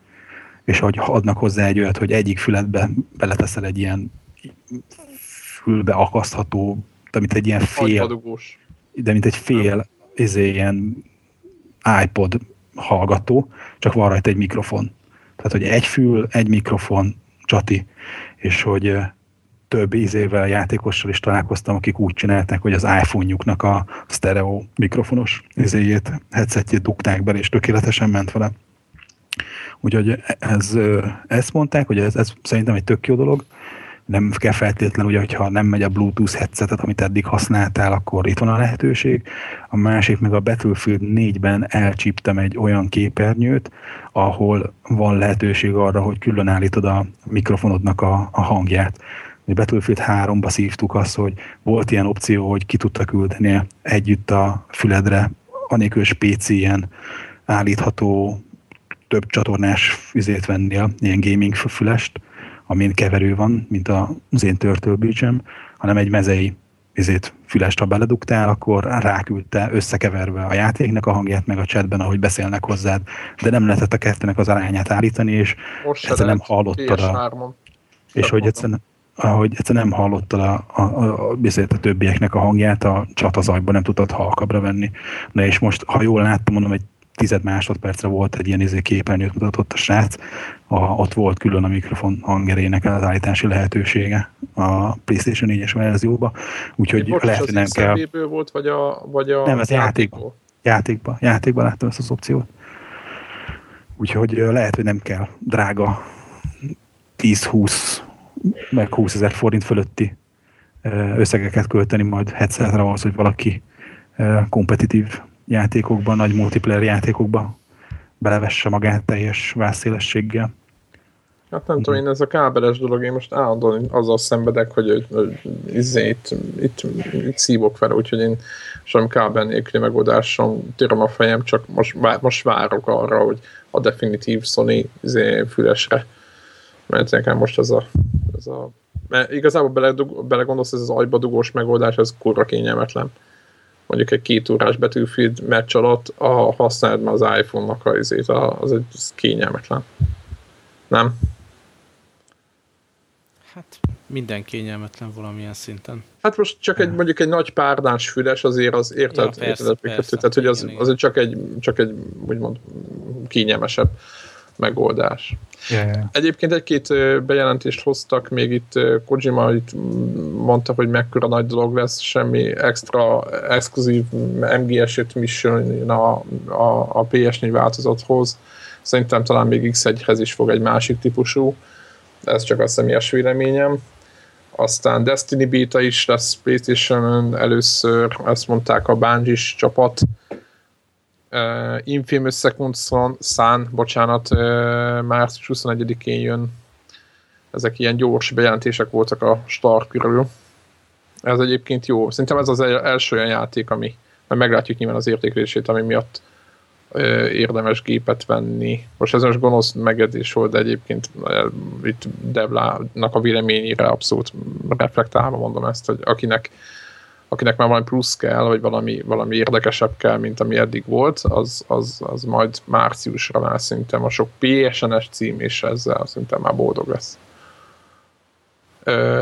és hogy adnak hozzá egy olyat, hogy egyik füledbe beleteszel egy ilyen fülbe akasztható, de mint egy ilyen fél, de mint egy fél, izé, ilyen iPod hallgató, csak van rajta egy mikrofon. Tehát, hogy egy fül, egy mikrofon, csati, és hogy több ízével játékossal is találkoztam, akik úgy csinálták, hogy az iPhone-juknak a stereo mikrofonos izéjét, headsetjét dugták bele, és tökéletesen ment vele. Úgyhogy ez, ezt mondták, hogy ez, ez szerintem egy tök jó dolog, nem kell feltétlenül, ugye, hogyha nem megy a Bluetooth headsetet, amit eddig használtál, akkor itt van a lehetőség. A másik meg a Battlefield 4-ben elcsíptem egy olyan képernyőt, ahol van lehetőség arra, hogy külön állítod a mikrofonodnak a, a hangját. A Battlefield 3-ba szívtuk azt, hogy volt ilyen opció, hogy ki tudta küldeni együtt a füledre, anélkül PC ilyen állítható több csatornás vizét vennél, ilyen gaming fülest, amin keverő van, mint az én törtőbícsem, hanem egy mezei vizét fülest, ha beledugtál, akkor ráküldte összekeverve a játéknak a hangját, meg a chatben, ahogy beszélnek hozzád, de nem lehetett a kettőnek az arányát állítani, és ezzel nem hallottad a... És hogy egyszerűen, ahogy egyszerűen nem hallottad a, a, a, a, a többieknek a hangját, a csatazajban nem tudtad halkabra venni. Na és most, ha jól láttam, mondom, egy tized másodpercre volt egy ilyen izé képernyőt mutatott a srác, a, ott volt külön a mikrofon hangerének az állítási lehetősége a PlayStation 4-es verzióba, úgyhogy lehet, hogy nem kell. volt, vagy a, vagy a nem, ez játékban. Játékban, játékban láttam ezt az opciót. Úgyhogy lehet, hogy nem kell drága 10-20 meg 20 ezer forint fölötti összegeket költeni majd headsetre ahhoz, hogy valaki kompetitív játékokban, nagy multiplayer játékokban belevesse magát teljes vászélességgel. Hát nem tudom, én ez a kábeles dolog, én most állandóan azzal szenvedek, hogy, hogy, izé, itt, itt, itt szívok vele, úgyhogy én sem kábel nélküli megoldáson töröm a fejem, csak most, most várok arra, hogy a definitív Sony izé, fülesre, mert nekem most ez a, ez a mert igazából bele, belegondolsz, ez az agyba dugós megoldás, ez kurva kényelmetlen. Mondjuk egy két órás Battlefield meccs alatt a, használd már az iPhone-nak a, izét, az egy az kényelmetlen. Nem? Hát minden kényelmetlen valamilyen szinten. Hát most csak egy, mondjuk egy nagy párdás füles azért az érted, ja, persze, érted persze, tehát hogy az, az csak egy, csak egy úgymond kényelmesebb megoldás. Yeah, yeah. Egyébként egy-két bejelentést hoztak, még itt Kojima itt mondta, hogy mekkora nagy dolog lesz, semmi extra, exkluzív MGS-et mission a, a, a PS4 változathoz. Szerintem talán még X1-hez is fog egy másik típusú. Ez csak a személyes véleményem. Aztán Destiny Beta is lesz playstation először, ezt mondták a bungie csapat uh, Infamous Second Son, Sun, bocsánat, uh, március 21-én jön. Ezek ilyen gyors bejelentések voltak a Star körül. Ez egyébként jó. Szerintem ez az első olyan játék, ami, majd meglátjuk nyilván az értékelését, ami miatt érdemes gépet venni. Most ez most gonosz megedés volt, de egyébként uh, itt Devlának a véleményére abszolút reflektálva mondom ezt, hogy akinek akinek már valami plusz kell, vagy valami, valami érdekesebb kell, mint ami eddig volt, az, az, az majd márciusra már szerintem a sok PSN-es cím, és ezzel szerintem már boldog lesz.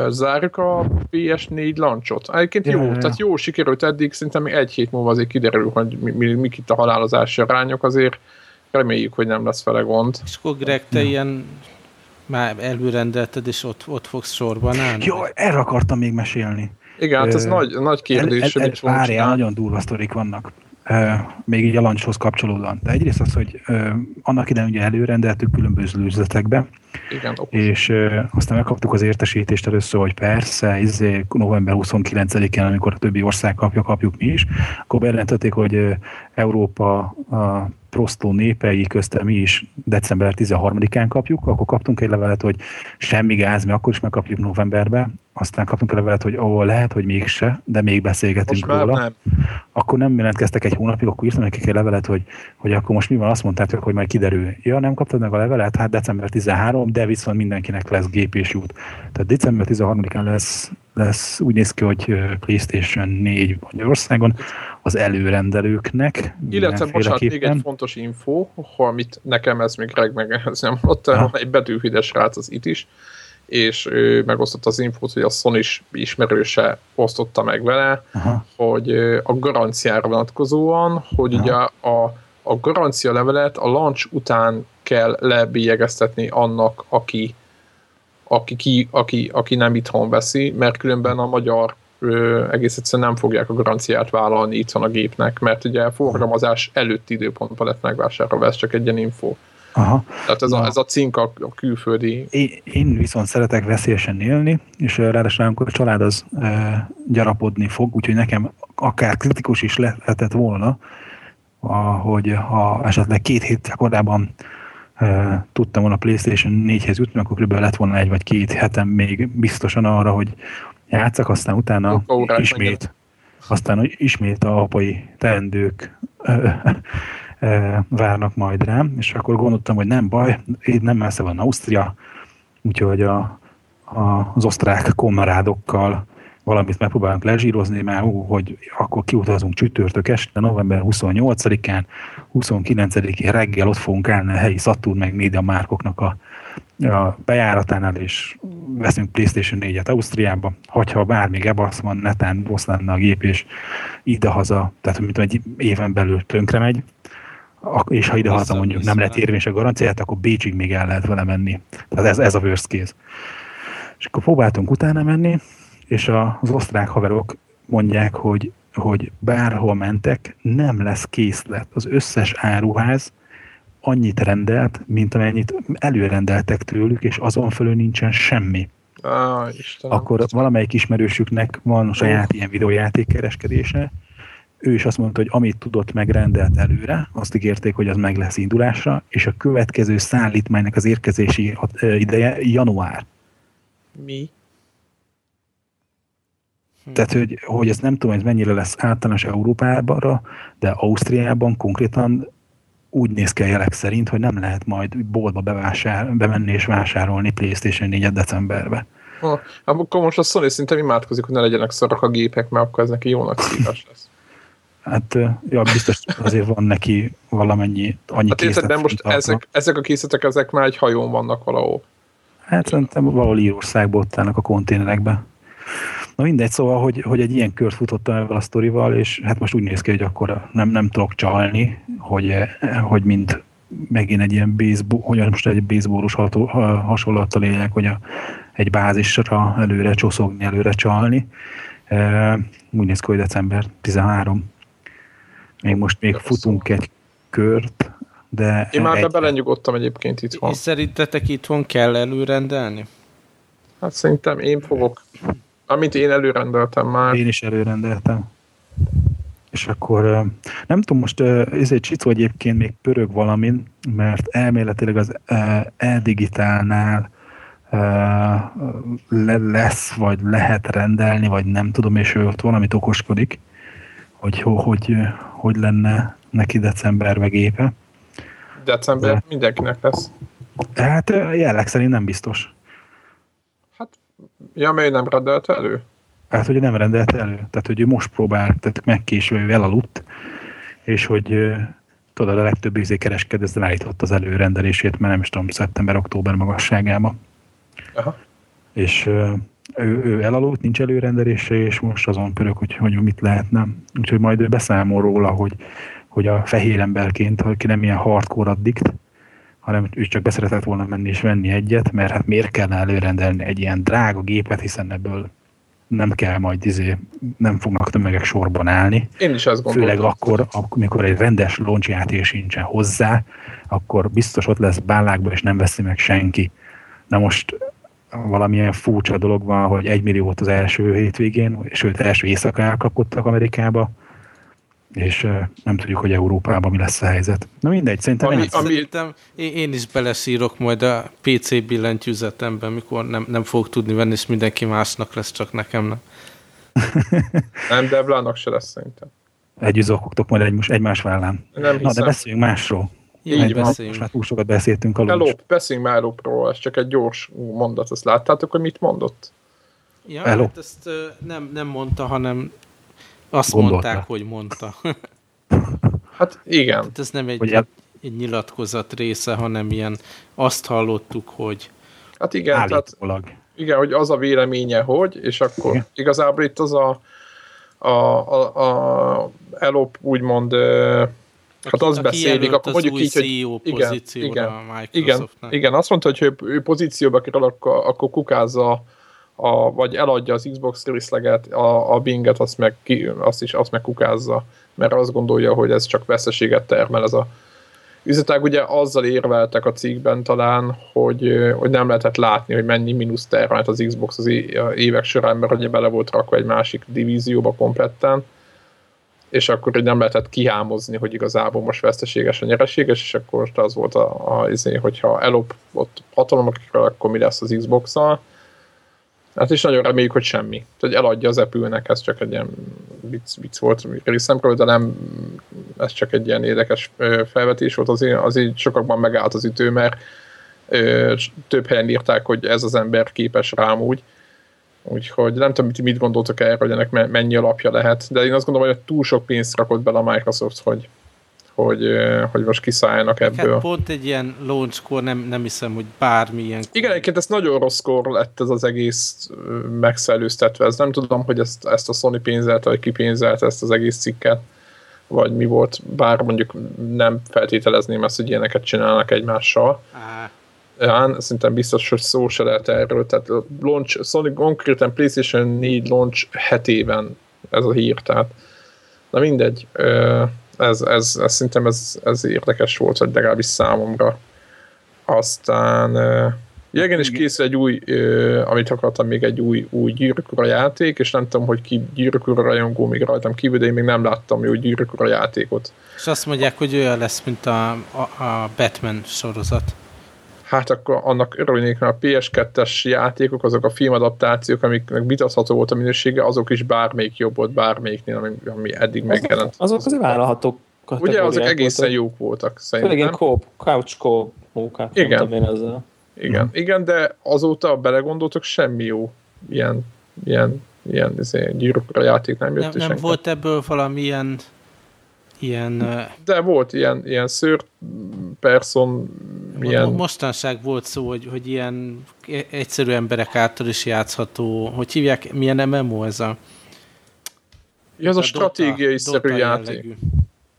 zárjuk a PS4 launchot. Egyébként jó, yeah. tehát jó sikerült eddig, szerintem még egy hét múlva azért kiderül, hogy mi, mi, mik itt a halálozási arányok, azért reméljük, hogy nem lesz fele gond. És akkor Greg, te ja. ilyen már előrendelted, és ott, ott fogsz sorban állni? Jó, erre akartam még mesélni. Igen, hát ez nagy, nagy kérdés. El, el, el, várjál, nagyon durva sztorik vannak. Uh, még így a lancshoz kapcsolódóan. De egyrészt az, hogy uh, annak idején ugye előrendeltük különböző üzletekbe, Igen, és uh, aztán megkaptuk az értesítést először, hogy persze, izé, november 29-én, amikor a többi ország kapja, kapjuk mi is, akkor bejelentették, hogy Európa a prostó népei köztem mi is december 13-án kapjuk, akkor kaptunk egy levelet, hogy semmi gáz, mi akkor is megkapjuk novemberben, aztán kaptunk egy levelet, hogy ó, lehet, hogy mégse, de még beszélgetünk most róla. Nem. Akkor nem jelentkeztek egy hónapig, akkor írtam nekik egy levelet, hogy, hogy akkor most mi van, azt mondtátok, hogy majd kiderül. Ja, nem kaptad meg a levelet? Hát december 13, de viszont mindenkinek lesz gép és út. Tehát december 13-án lesz, lesz úgy néz ki, hogy PlayStation 4 Magyarországon az előrendelőknek. Illetve, bocsánat, még egy fontos info, amit nekem ez még reg meg nem ott van egy betűhides rác az itt is, és ő megosztotta az infót, hogy a Sony is ismerőse osztotta meg vele, Aha. hogy a garanciára vonatkozóan, hogy Aha. ugye a, a garancia levelet a launch után kell lebélyegeztetni annak, aki, aki, ki, aki, aki nem itthon veszi, mert különben a magyar ö, egész egyszerűen nem fogják a garanciát vállalni itthon a gépnek, mert ugye forgalmazás előtti időpontban lett megvásárolva, ez csak egy ilyen info. Aha. Tehát ez, a, ez a cink a, a külföldi... Én, én viszont szeretek veszélyesen élni, és ráadásul amikor a család az e, gyarapodni fog, úgyhogy nekem akár kritikus is lehetett volna, a, hogy ha esetleg két hét korábban tudtam volna a PlayStation 4-hez jutni, akkor kb. lett volna egy vagy két hetem még biztosan arra, hogy játszak, aztán utána ismét, aztán ismét a apai teendők várnak majd rám, és akkor gondoltam, hogy nem baj, itt nem messze van Ausztria, úgyhogy a, a, az osztrák kommerádokkal valamit megpróbálunk lezsírozni, mert ú, hogy akkor kiutazunk csütörtök este, november 28-án, 29-én reggel ott fogunk állni a helyi Saturn meg Media Márkoknak a, a bejáratánál, és veszünk PlayStation 4-et Ausztriába, hogyha bármi gebasz van, netán rossz lenne a gép, és ide-haza, tehát mint egy éven belül tönkre megy, és ha ide-haza mondjuk nem lehet érvényes a garanciát, akkor Bécsig még el lehet vele menni. Tehát ez, ez a worst case. És akkor próbáltunk utána menni, és az osztrák haverok mondják, hogy, hogy bárhol mentek, nem lesz készlet. Az összes áruház annyit rendelt, mint amennyit előrendeltek tőlük, és azon fölül nincsen semmi. Ah, akkor valamelyik ismerősüknek van saját ilyen videójáték kereskedése, ő is azt mondta, hogy amit tudott, megrendelt előre, azt ígérték, hogy az meg lesz indulásra, és a következő szállítmánynak az érkezési ideje január. Mi? Tehát, hogy, hogy ezt nem tudom, hogy ez mennyire lesz általános Európában, de Ausztriában konkrétan úgy néz ki a jelek szerint, hogy nem lehet majd boltba bevásár, bemenni és vásárolni PlayStation 4 decemberbe. Ha, akkor most a Sony szinte imádkozik, hogy ne legyenek szarok a gépek, mert akkor ez neki jónak szívás lesz. Hát ja, biztos azért van neki valamennyi annyi hát készlet. De most ezek, ezek a készletek, ezek már egy hajón vannak valahol. Hát szerintem valahol Írországban ott állnak a konténerekbe. Na mindegy, szóval, hogy, hogy egy ilyen kört futottam ebben a sztorival, és hát most úgy néz ki, hogy akkor nem, nem tudok csalni, hogy, hogy mind megint egy ilyen baseball, hogy most egy baseballos hasonlattal élek, hogy a, egy bázisra előre csoszogni, előre csalni. E, úgy néz ki, hogy december 13. Még most még futunk egy kört, de... Én már egy... belenyugodtam egyébként itthon. És szerintetek itthon kell előrendelni? Hát szerintem én fogok. Amit én előrendeltem már. Én is előrendeltem. És akkor nem tudom, most ez egy Csicó egyébként még pörög valamin, mert elméletileg az e-digitálnál lesz, vagy lehet rendelni, vagy nem tudom, és ő ott valamit okoskodik, hogy hogy, hogy lenne neki decemberbe gépe. December De, mindenkinek lesz. Hát jelleg szerint nem biztos. Ja, mert nem rendelte elő? Hát, hogy nem rendelte elő. Tehát, hogy ő most próbál, tehát megkéső, elaludt, és hogy tudod, a legtöbb izé kereskedő állított az előrendelését, mert nem is tudom, szeptember-október magasságába. Aha. És ő, ő elaludt, nincs előrendelése, és most azon pörög, hogy, hogy mit lehetne. Úgyhogy majd ő beszámol róla, hogy, hogy a fehér emberként, aki nem ilyen hardcore addikt, hanem ő csak beszeretett volna menni és venni egyet, mert hát miért kellene előrendelni egy ilyen drága gépet, hiszen ebből nem kell majd izé, nem fognak tömegek sorban állni. Én is azt gondolom. Főleg akkor, amikor egy rendes launch játék sincsen hozzá, akkor biztos ott lesz bállákba, és nem veszi meg senki. Na most valamilyen furcsa dolog van, hogy egy millió volt az első hétvégén, sőt első éjszaka elkapkodtak Amerikába, és nem tudjuk, hogy Európában mi lesz a helyzet. Na mindegy, szerintem... Ami, ami... Szerintem én is beleszírok majd a PC billentyűzetemben, mikor nem, nem fogok tudni venni, és mindenki másnak lesz, csak nekem nem. <laughs> nem, de Blának se lesz szerintem. Együtt zokogtok majd egy, egymás vállán. Nem Na, de beszéljünk másról. Így beszéljünk. Most már túl sokat beszéltünk a Elop, beszéljünk már Elopról, ez csak egy gyors mondat, azt láttátok, hogy mit mondott? Ja, hát ezt nem, nem mondta, hanem azt Gondolta. mondták, hogy mondta. <laughs> hát igen. Hát ez nem egy, hogy el... egy nyilatkozat része, hanem ilyen azt hallottuk, hogy Hát igen, tehát, igen, hogy az a véleménye, hogy, és akkor igen. igazából itt az a, a, a, a Elop úgymond Hát az beszélik, akkor mondjuk így, hogy igen, igen, igen, igen, azt mondta, hogy ő, ő pozícióba kerül, akkor, akkor kukázza, a, vagy eladja az Xbox Series leget, a, a Binget, azt meg, ki, azt is azt meg kukázza, mert azt gondolja, hogy ez csak veszteséget termel ez a üzletág. Ugye azzal érveltek a cikkben talán, hogy, hogy nem lehetett látni, hogy mennyi mínusz termelt az Xbox az évek során, mert ugye bele volt rakva egy másik divízióba kompletten, és akkor hogy nem lehetett kihámozni, hogy igazából most veszteséges a nyereséges, és akkor az volt a, a izé, hogyha elopott hatalomra akkor mi lesz az Xbox-szal. Hát is nagyon reméljük, hogy semmi. Tehát eladja az Apple-nek, ez csak egy ilyen vicc, vicc volt részemről, de nem, ez csak egy ilyen érdekes felvetés volt, azért, azért sokakban megállt az ütő, mert ö, több helyen írták, hogy ez az ember képes rám úgy, Úgyhogy nem tudom, mit gondoltok erről, hogy ennek mennyi alapja lehet, de én azt gondolom, hogy túl sok pénzt rakott bele a Microsoft, hogy, hogy, hogy most kiszálljanak ebből. Hát pont egy ilyen launchkor nem, nem hiszem, hogy bármilyen... Igen, egyébként ez nagyon rosszkor lett ez az egész megszellőztetve. Ez nem tudom, hogy ezt, ezt a Sony pénzelte, vagy kipénzelte ezt az egész cikket, vagy mi volt, bár mondjuk nem feltételezném ezt, hogy ilyeneket csinálnak egymással. Á. Ján, szerintem biztos, hogy szó se lehet erről. Tehát launch, Sony konkrétan PlayStation 4 launch hetében ez a hír, tehát na mindegy, ez, ez, ez szerintem ez, ez érdekes volt, hogy legalábbis számomra. Aztán Ja, igen, és készül egy új, amit akartam, még egy új, új gyűrűkura játék, és nem tudom, hogy ki gyűrűkura rajongó még rajtam kívül, de én még nem láttam jó gyűrűkura játékot. És azt mondják, hogy olyan lesz, mint a, a, a Batman sorozat. Hát akkor annak örülnék, mert a PS2-es játékok, azok a filmadaptációk, amiknek vitatható volt a minősége, azok is bármelyik jobb volt bármelyiknél, ami, ami eddig megjelent. Azok azért vállalhatók Ugye azok egészen voltak. jók voltak szerintem. Főleg ilyen couch co mókát Igen. én ezzel. Igen, hmm. igen, de azóta belegondoltok, semmi jó ilyen, ilyen, ilyen ilyen gyűrűkra játék nem jött. Nem, nem volt ebből valamilyen ilyen... De volt ilyen, ilyen szőr person, ilyen... Mostanság volt szó, hogy, hogy ilyen egyszerű emberek által is játszható, hogy hívják, milyen MMO ez a... Ja, ez a, a stratégiai Dota, szerű Dota játék. Jellegű.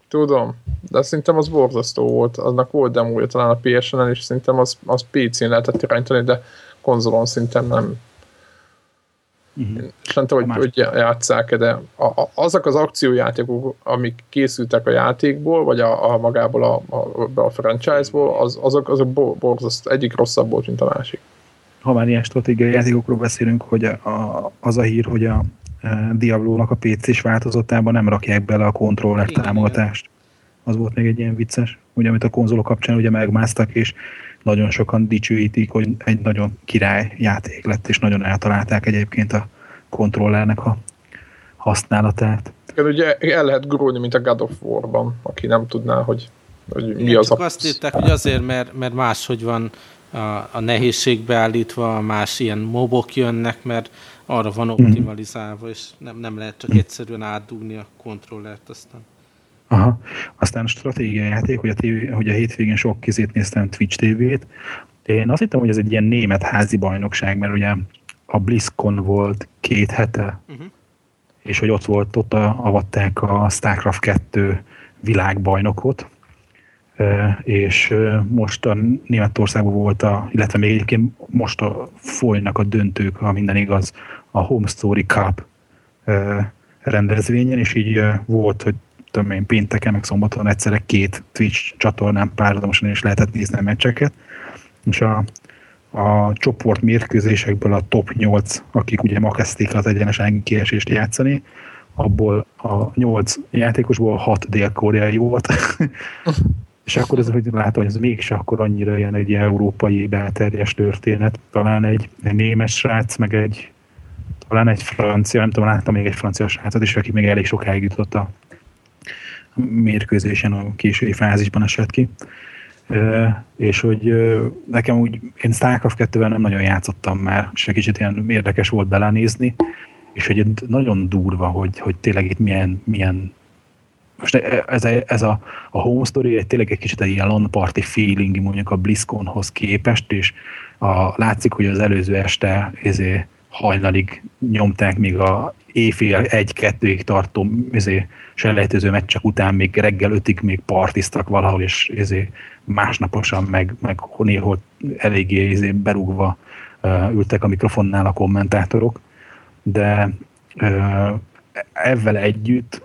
Tudom, de szerintem az borzasztó volt. Aznak volt demója talán a PSN-en, és szerintem az, az PC-n lehetett irányítani, de konzolon szinten nem. Uh-huh. És nem tudom, hogy, hogy játsszák de a, a, azok az akciójátékok, amik készültek a játékból, vagy a, a magából a, a, a franchise-ból, az, azok, azok borzasztó, egyik rosszabb volt, mint a másik. Ha már ilyen stratégiai játékokról beszélünk, hogy a, a, az a hír, hogy a Diablo-nak a PC-s változatában nem rakják bele a kontroller támogatást. Az volt még egy ilyen vicces, ugye, amit a konzolok kapcsán ugye megmásztak, és nagyon sokan dicsőítik, hogy egy nagyon király játék lett, és nagyon eltalálták egyébként a kontrollernek a használatát. Igen, ugye el lehet gurulni, mint a God of War-ban, aki nem tudná, hogy, hogy mi Igen, az csak a... azt írták, hogy azért, mert, mert máshogy van a, a nehézség beállítva, más ilyen mobok jönnek, mert arra van mhm. optimalizálva, és nem, nem lehet csak egyszerűen átdugni a kontrollert aztán. Aha. Aztán a stratégiai játék, hogy a, TV, hogy a hétvégén sok kizét néztem Twitch TV-t. Én azt hittem, hogy ez egy ilyen német házi bajnokság, mert ugye a BlizzCon volt két hete, uh-huh. és hogy ott volt, ott avatták a StarCraft 2 világbajnokot, és most a Németországban volt, a, illetve még egyébként most a folynak a döntők, ha minden igaz, a Home Story Cup rendezvényen, és így volt, hogy tudom én, pénteken, meg szombaton egyszerre két Twitch csatornán párhuzamosan is lehetett nézni a meccseket, és a, a csoport mérkőzésekből a top 8, akik ugye ma kezdték az egyenes kiesést játszani, abból a 8 játékosból 6 dél-koreai volt, <laughs> És akkor ez, hogy látom, hogy ez mégis akkor annyira ilyen egy európai belterjes történet. Talán egy, egy német srác, meg egy talán egy francia, nem tudom, láttam még egy francia srácot is, aki még elég sokáig jutott a mérkőzésen a késői fázisban esett ki. és hogy nekem úgy, én Starcraft 2 nem nagyon játszottam már, és egy kicsit ilyen érdekes volt belenézni, és hogy nagyon durva, hogy, hogy tényleg itt milyen, milyen most ez a, ez a, a home story egy tényleg egy kicsit egy ilyen LAN party feeling mondjuk a BlizzConhoz képest, és a, látszik, hogy az előző este ezé, hajnalig nyomták még a éjfél egy-kettőig tartó ezé, selejtező meccsek után még reggel ötig még partiztak valahol, és ezé, másnaposan meg, meg néhol eléggé ezé, berúgva uh, ültek a mikrofonnál a kommentátorok, de uh, ezzel együtt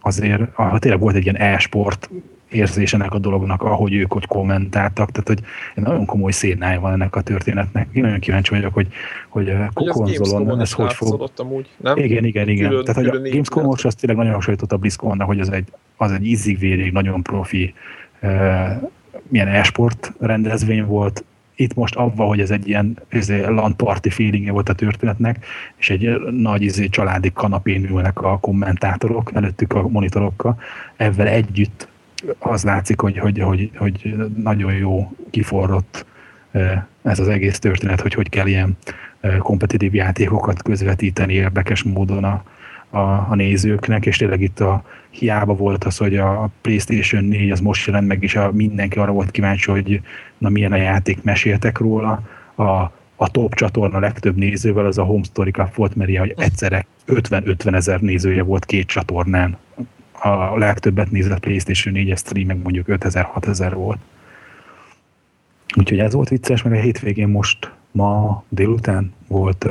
azért ah, tényleg volt egy ilyen e-sport érzés ennek a dolognak, ahogy ők hogy kommentáltak, tehát hogy nagyon komoly szénája van ennek a történetnek. Én nagyon kíváncsi vagyok, hogy, hogy, konzolon ez hogy fog... Amúgy, nem? Igen, igen, igen. Külön, tehát, hogy a Gamescom most azt tényleg nagyon hasonlított a BlizzCon, hogy az egy, az egy ízig nagyon profi uh, milyen e-sport rendezvény volt, itt most avva, hogy ez egy ilyen izé, land party feelingje volt a történetnek, és egy nagy izé, családi kanapén ülnek a kommentátorok, előttük a monitorokkal, ezzel együtt az látszik, hogy, hogy, hogy, hogy nagyon jó kiforrott ez az egész történet, hogy hogy kell ilyen kompetitív játékokat közvetíteni érdekes módon a, a, a nézőknek, és tényleg itt a hiába volt az, hogy a PlayStation 4 az most jelent meg, és a, mindenki arra volt kíváncsi, hogy na milyen a játék, meséltek róla. A, a top csatorna legtöbb nézővel az a Home Story Cup volt, mert ilyen, hogy egyszerre 50-50 ezer nézője volt két csatornán. A legtöbbet nézett PlayStation 4-es stream meg mondjuk 5000-6000 volt. Úgyhogy ez volt vicces, meg a hétvégén most ma délután volt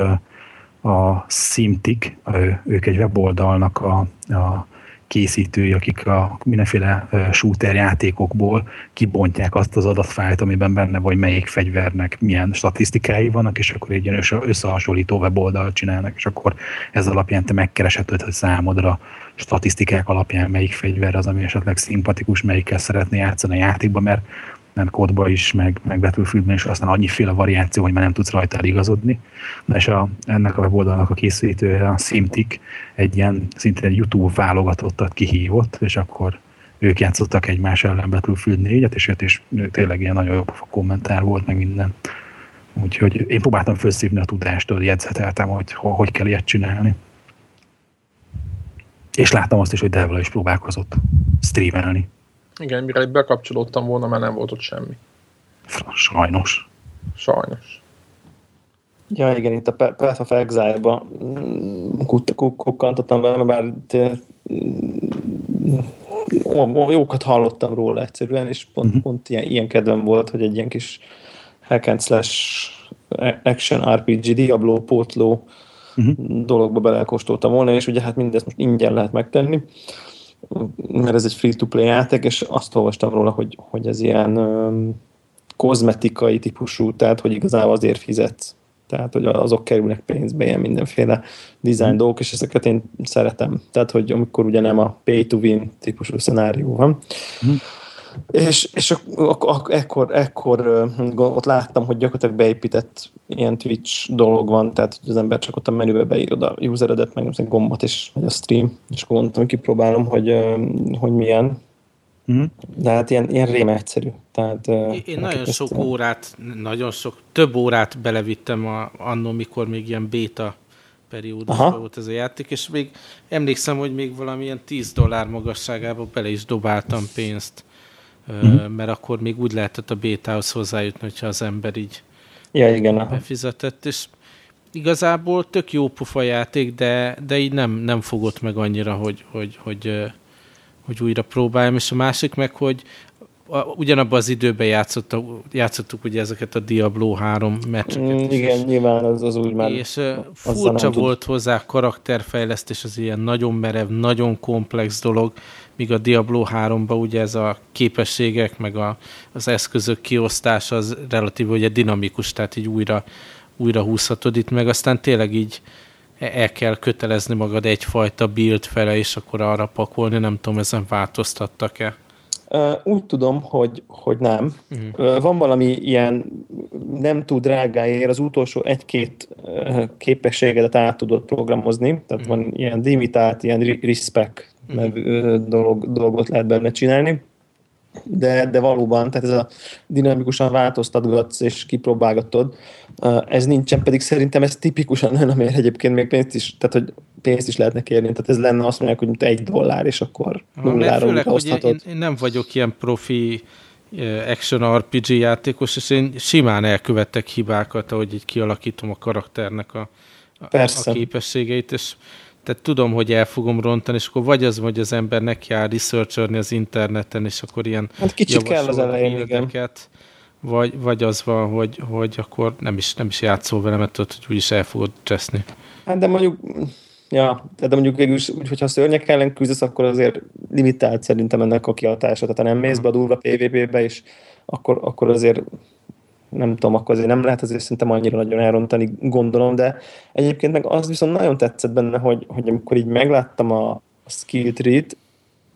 a Simtik, ők egy weboldalnak a, a készítői, akik a mindenféle shooter játékokból kibontják azt az adatfájlt, amiben benne vagy melyik fegyvernek milyen statisztikái vannak, és akkor egy ilyen összehasonlító weboldalt csinálnak, és akkor ez alapján te megkeresheted, hogy számodra statisztikák alapján melyik fegyver az, ami esetleg szimpatikus, melyikkel szeretné játszani a játékban, mert nem kódba is, meg, meg Battlefieldben is aztán annyiféle variáció, hogy már nem tudsz rajta eligazodni. Na és a, ennek a weboldalnak a készítője, a Simtik, egy ilyen szintén egy YouTube válogatottat kihívott, és akkor ők játszottak egymás ellen Battlefield 4-et, és, és tényleg ilyen nagyon jó kommentár volt, meg minden. Úgyhogy én próbáltam felszívni a tudást, hogy jegyzeteltem, hogy hogy kell ilyet csinálni. És láttam azt is, hogy Devla is próbálkozott streamelni. Igen, mire bekapcsolódtam volna, már nem volt ott semmi. Sajnos. Sajnos. Ja, igen, itt a Path of Exile-ba mm, kukkantottam bele, bár mm, jókat hallottam róla egyszerűen, és pont, uh-huh. pont ilyen, ilyen kedvem volt, hogy egy ilyen kis hack and slash action RPG Diablo pótló uh-huh. dologba belekóstoltam volna, és ugye hát mindezt most ingyen lehet megtenni mert ez egy free-to-play játék, és azt olvastam róla, hogy, hogy ez ilyen um, kozmetikai típusú, tehát hogy igazából azért fizet, tehát hogy azok kerülnek pénzbe, ilyen mindenféle design dolgok, és ezeket én szeretem. Tehát, hogy amikor ugye nem a pay-to-win típusú szenárió van. Mm. És, és ak- ak- ekkor, ekkor ott láttam, hogy gyakorlatilag beépített ilyen Twitch dolog van, tehát hogy az ember csak ott a menübe beírod a useredet, meg nem gombot, és vagy a stream, és akkor mondtam, hogy kipróbálom, hogy, hogy milyen. Mm. De hát ilyen, ilyen rém egyszerű. Tehát, Én nagyon sok ezt, órát, nagyon sok, több órát belevittem a, annó, mikor még ilyen beta periódusban volt ez a játék, és még emlékszem, hogy még valamilyen 10 dollár magasságába bele is dobáltam pénzt uh-huh. mert akkor még úgy lehetett a bétához hozzájutni, hogyha az ember így ja, igen, befizetett, és igazából tök jó pufa játék, de, de így nem, nem fogott meg annyira, hogy, hogy, hogy, hogy újra próbáljam, és a másik meg, hogy ugyanabban az időben játszottuk, játszottuk ugye ezeket a Diablo 3 meccseket. Mm, igen, is. nyilván az, az úgy már... És furcsa volt tud. hozzá karakterfejlesztés, az ilyen nagyon merev, nagyon komplex dolog, míg a Diablo 3-ban ugye ez a képességek, meg a, az eszközök kiosztása az relatív ugye dinamikus, tehát így újra, újra húzhatod itt, meg aztán tényleg így el kell kötelezni magad egyfajta build fele, és akkor arra pakolni, nem tudom, ezen változtattak-e? Úgy tudom, hogy, hogy nem. Uh-huh. Van valami ilyen nem túl drágáért az utolsó egy-két képességedet át tudod programozni, tehát uh-huh. van ilyen limitált, ilyen respect dolog, dolgot lehet benne csinálni. De, de valóban, tehát ez a dinamikusan változtatgatsz és kipróbálgatod, ez nincsen, pedig szerintem ez tipikusan olyan, amire egyébként még pénzt is, tehát hogy pénzt is lehetne kérni, tehát ez lenne azt mondják, hogy egy dollár, és akkor nullára főleg, hogy én, én, nem vagyok ilyen profi action RPG játékos, és én simán elkövettek hibákat, ahogy így kialakítom a karakternek a, a, a képességeit, és tehát tudom, hogy el fogom rontani, és akkor vagy az, hogy az ember neki áll researcholni az interneten, és akkor ilyen hát kicsit kell az elején, igen. Vagy, vagy az van, hogy, hogy akkor nem is, nem is játszol vele, mert tudod, hogy úgyis el fogod cseszni. Hát de mondjuk, ja, de mondjuk végül is, úgy, hogyha szörnyek ellen küzdesz, akkor azért limitált szerintem ennek a kiadása. Tehát ha nem mész be a durva PvP-be, és akkor, akkor azért nem tudom, akkor azért nem lehet azért szerintem annyira nagyon elrontani, gondolom, de egyébként meg az viszont nagyon tetszett benne, hogy, hogy amikor így megláttam a, a skill tree-t,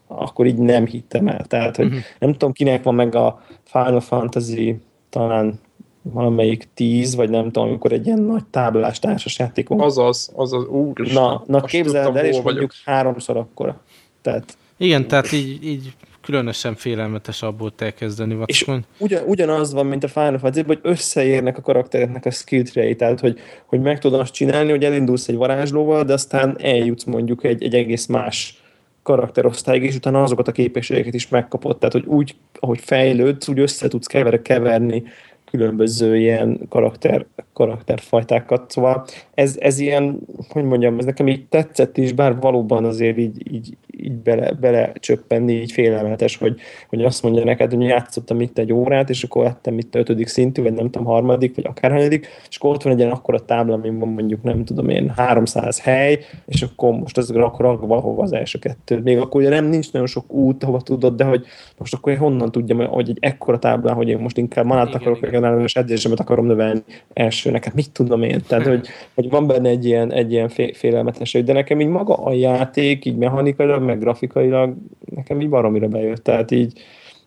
akkor így nem hittem el. Tehát, hogy uh-huh. nem tudom, kinek van meg a Final Fantasy talán valamelyik tíz, vagy nem tudom, amikor egy ilyen nagy táblás társasjáték van. Azaz, azaz, úr Na, na képzeld el, és mondjuk háromszor akkora. Tehát, Igen, tehát így, így különösen félelmetes abból elkezdeni vackon. És ugyan, ugyanaz van, mint a Final fantasy hogy összeérnek a karaktereknek a skill tray tehát hogy, hogy meg tudod azt csinálni, hogy elindulsz egy varázslóval, de aztán eljutsz mondjuk egy, egy egész más karakterosztályig, és utána azokat a képességeket is megkapod. Tehát, hogy úgy, ahogy fejlődsz, úgy össze tudsz kever, keverni különböző ilyen karakter, karakterfajtákat. Szóval ez, ez ilyen, hogy mondjam, ez nekem így tetszett is, bár valóban azért így, így így bele, bele csöppenni, így félelmetes, hogy, hogy azt mondja neked, hogy játszottam itt egy órát, és akkor lettem itt ötödik szintű, vagy nem tudom, harmadik, vagy akárhanyadik, és akkor ott van egy ilyen akkora tábla, amin van mondjuk nem tudom én 300 hely, és akkor most az akkor valahova az első kettő. Még akkor ugye nem nincs nagyon sok út, hova tudod, de hogy most akkor én honnan tudjam, hogy egy ekkora táblán, hogy én most inkább manát akarok, igen. és edzésemet akarom növelni elsőnek, hát mit tudom én. Tehát, hogy, hogy van benne egy ilyen, egy ilyen félelmetesség, de nekem így maga a játék, így mechanikailag, meg grafikailag, nekem így baromira bejött. Tehát így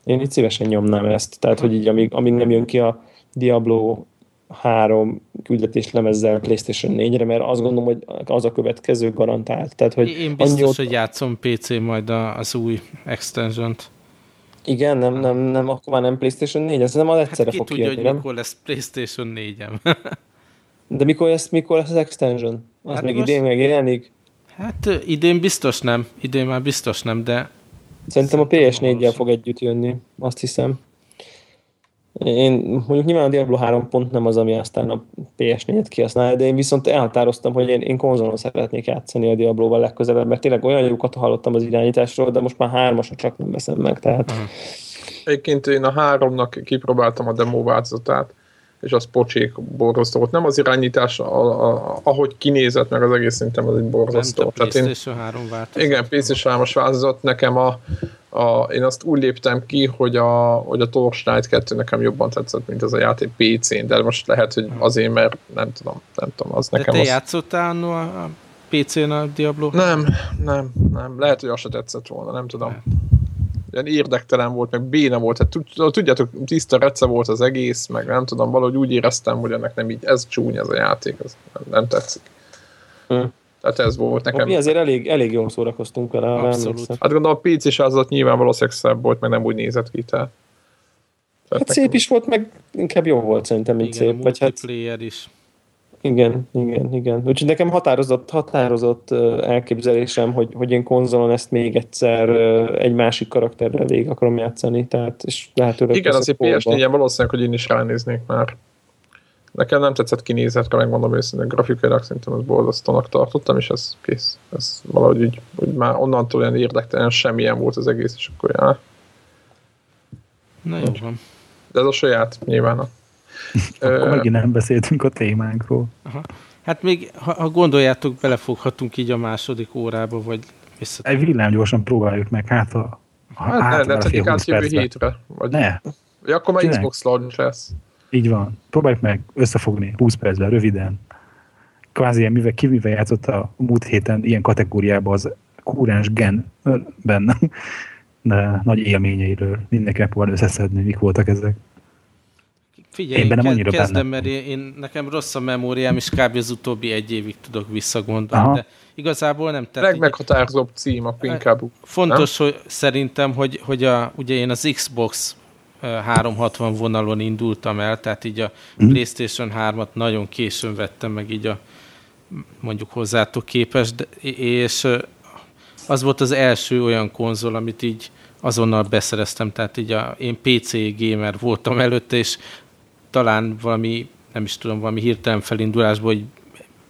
én így szívesen nyomnám ezt. Tehát, hogy így amíg, amíg nem jön ki a Diablo három küldetés lemezzel PlayStation 4-re, mert azt gondolom, hogy az a következő garantált. Tehát, hogy Én biztos, ott... hogy játszom PC majd az új extension-t. Igen, nem, nem, nem, akkor már nem PlayStation 4, ez nem az egyszerre hát fog tudja, kijönni, hogy mikor lesz PlayStation 4-em. De mikor lesz, mikor lesz az extension? Az hát még most... idén megjelenik? Hát idén biztos nem, idén már biztos nem, de... Szerintem a PS4-jel fog együtt jönni, azt hiszem. Én mondjuk nyilván a Diablo 3 pont nem az, ami aztán a PS4-et kihasználja, de én viszont elhatároztam, hogy én, én konzolon szeretnék játszani a Diablo-val legközelebb, mert tényleg olyan jókat hallottam az irányításról, de most már hármasra csak nem veszem meg, tehát... Egyébként én a háromnak kipróbáltam a demo változatát, és az pocsék borzasztó volt. Nem az irányítás, a, a, ahogy kinézett, meg az egész szintem az egy borzasztó. Nem, Tehát PlayStation 3 változat. Igen, PlayStation 3-as változat. Nekem a, a, én azt úgy léptem ki, hogy a, hogy a Torchlight 2 nekem jobban tetszett, mint az a játék PC-n, de most lehet, hogy azért, mert nem tudom, nem tudom, az de nekem te az... játszottál a PC-n a Diablo? Nem, nem, nem. Lehet, hogy az se tetszett volna, nem tudom. Hát ilyen érdektelen volt, meg béna volt, hát tudjátok, tiszta rece volt az egész, meg nem tudom, valahogy úgy éreztem, hogy ennek nem így, ez csúnya ez a játék, ez nem, nem tetszik. Hm. Tehát ez volt nekem. Mi azért elég, elég jól szórakoztunk vele. Abszolút. Hát gondolom a PC-s az ott nyilván valószínűleg szebb volt, meg nem úgy nézett ki, tehát. tehát hát szép is volt, meg inkább jó volt szerintem így szép. Vagy hát... is. Igen, igen, igen. Úgyhogy nekem határozott, határozott elképzelésem, hogy, hogy én konzolon ezt még egyszer egy másik karakterrel végig akarom játszani, tehát és lehetőleg... Igen, azért PS4-en valószínűleg, hogy én is ránéznék már. Nekem nem tetszett kinézetre, megmondom őszintén, grafikailag szerintem ez borzasztónak tartottam, és ez kész. Ez valahogy úgy, úgy már onnantól olyan érdektelen semmilyen volt az egész, és akkor já. Na jó van. De ez a saját nyilván a akkor megint nem beszéltünk a témánkról. Aha. Hát még, ha, ha gondoljátok, belefoghatunk így a második órába, vagy vissza. Egy villám gyorsan próbáljuk meg, hát a, hát ne, ne tegyük át jövő hétre. Vagy... Ne. Ja, akkor már Xbox launch lesz. Így van. Próbáljuk meg összefogni 20 percben, röviden. Kvázi ilyen, mivel, ki mivel játszott a múlt héten ilyen kategóriában az kúrens genben <laughs> nagy élményeiről mindenki megpróbál összeszedni, mik voltak ezek. Figyelj, én bennem annyira kezdem, benne. mert én, én, nekem rossz a memóriám, és kb. az utóbbi egy évig tudok visszagondolni, Aha. de igazából nem. Tehát Legmeghatározóbb cím a inkább. Fontos, nem? hogy szerintem, hogy, hogy a, ugye én az Xbox 360 vonalon indultam el, tehát így a hmm. PlayStation 3-at nagyon későn vettem meg így a mondjuk hozzátok képest, de, és az volt az első olyan konzol, amit így azonnal beszereztem, tehát így a, én PC gamer voltam előtte, és talán valami, nem is tudom, valami hirtelen felindulásból, hogy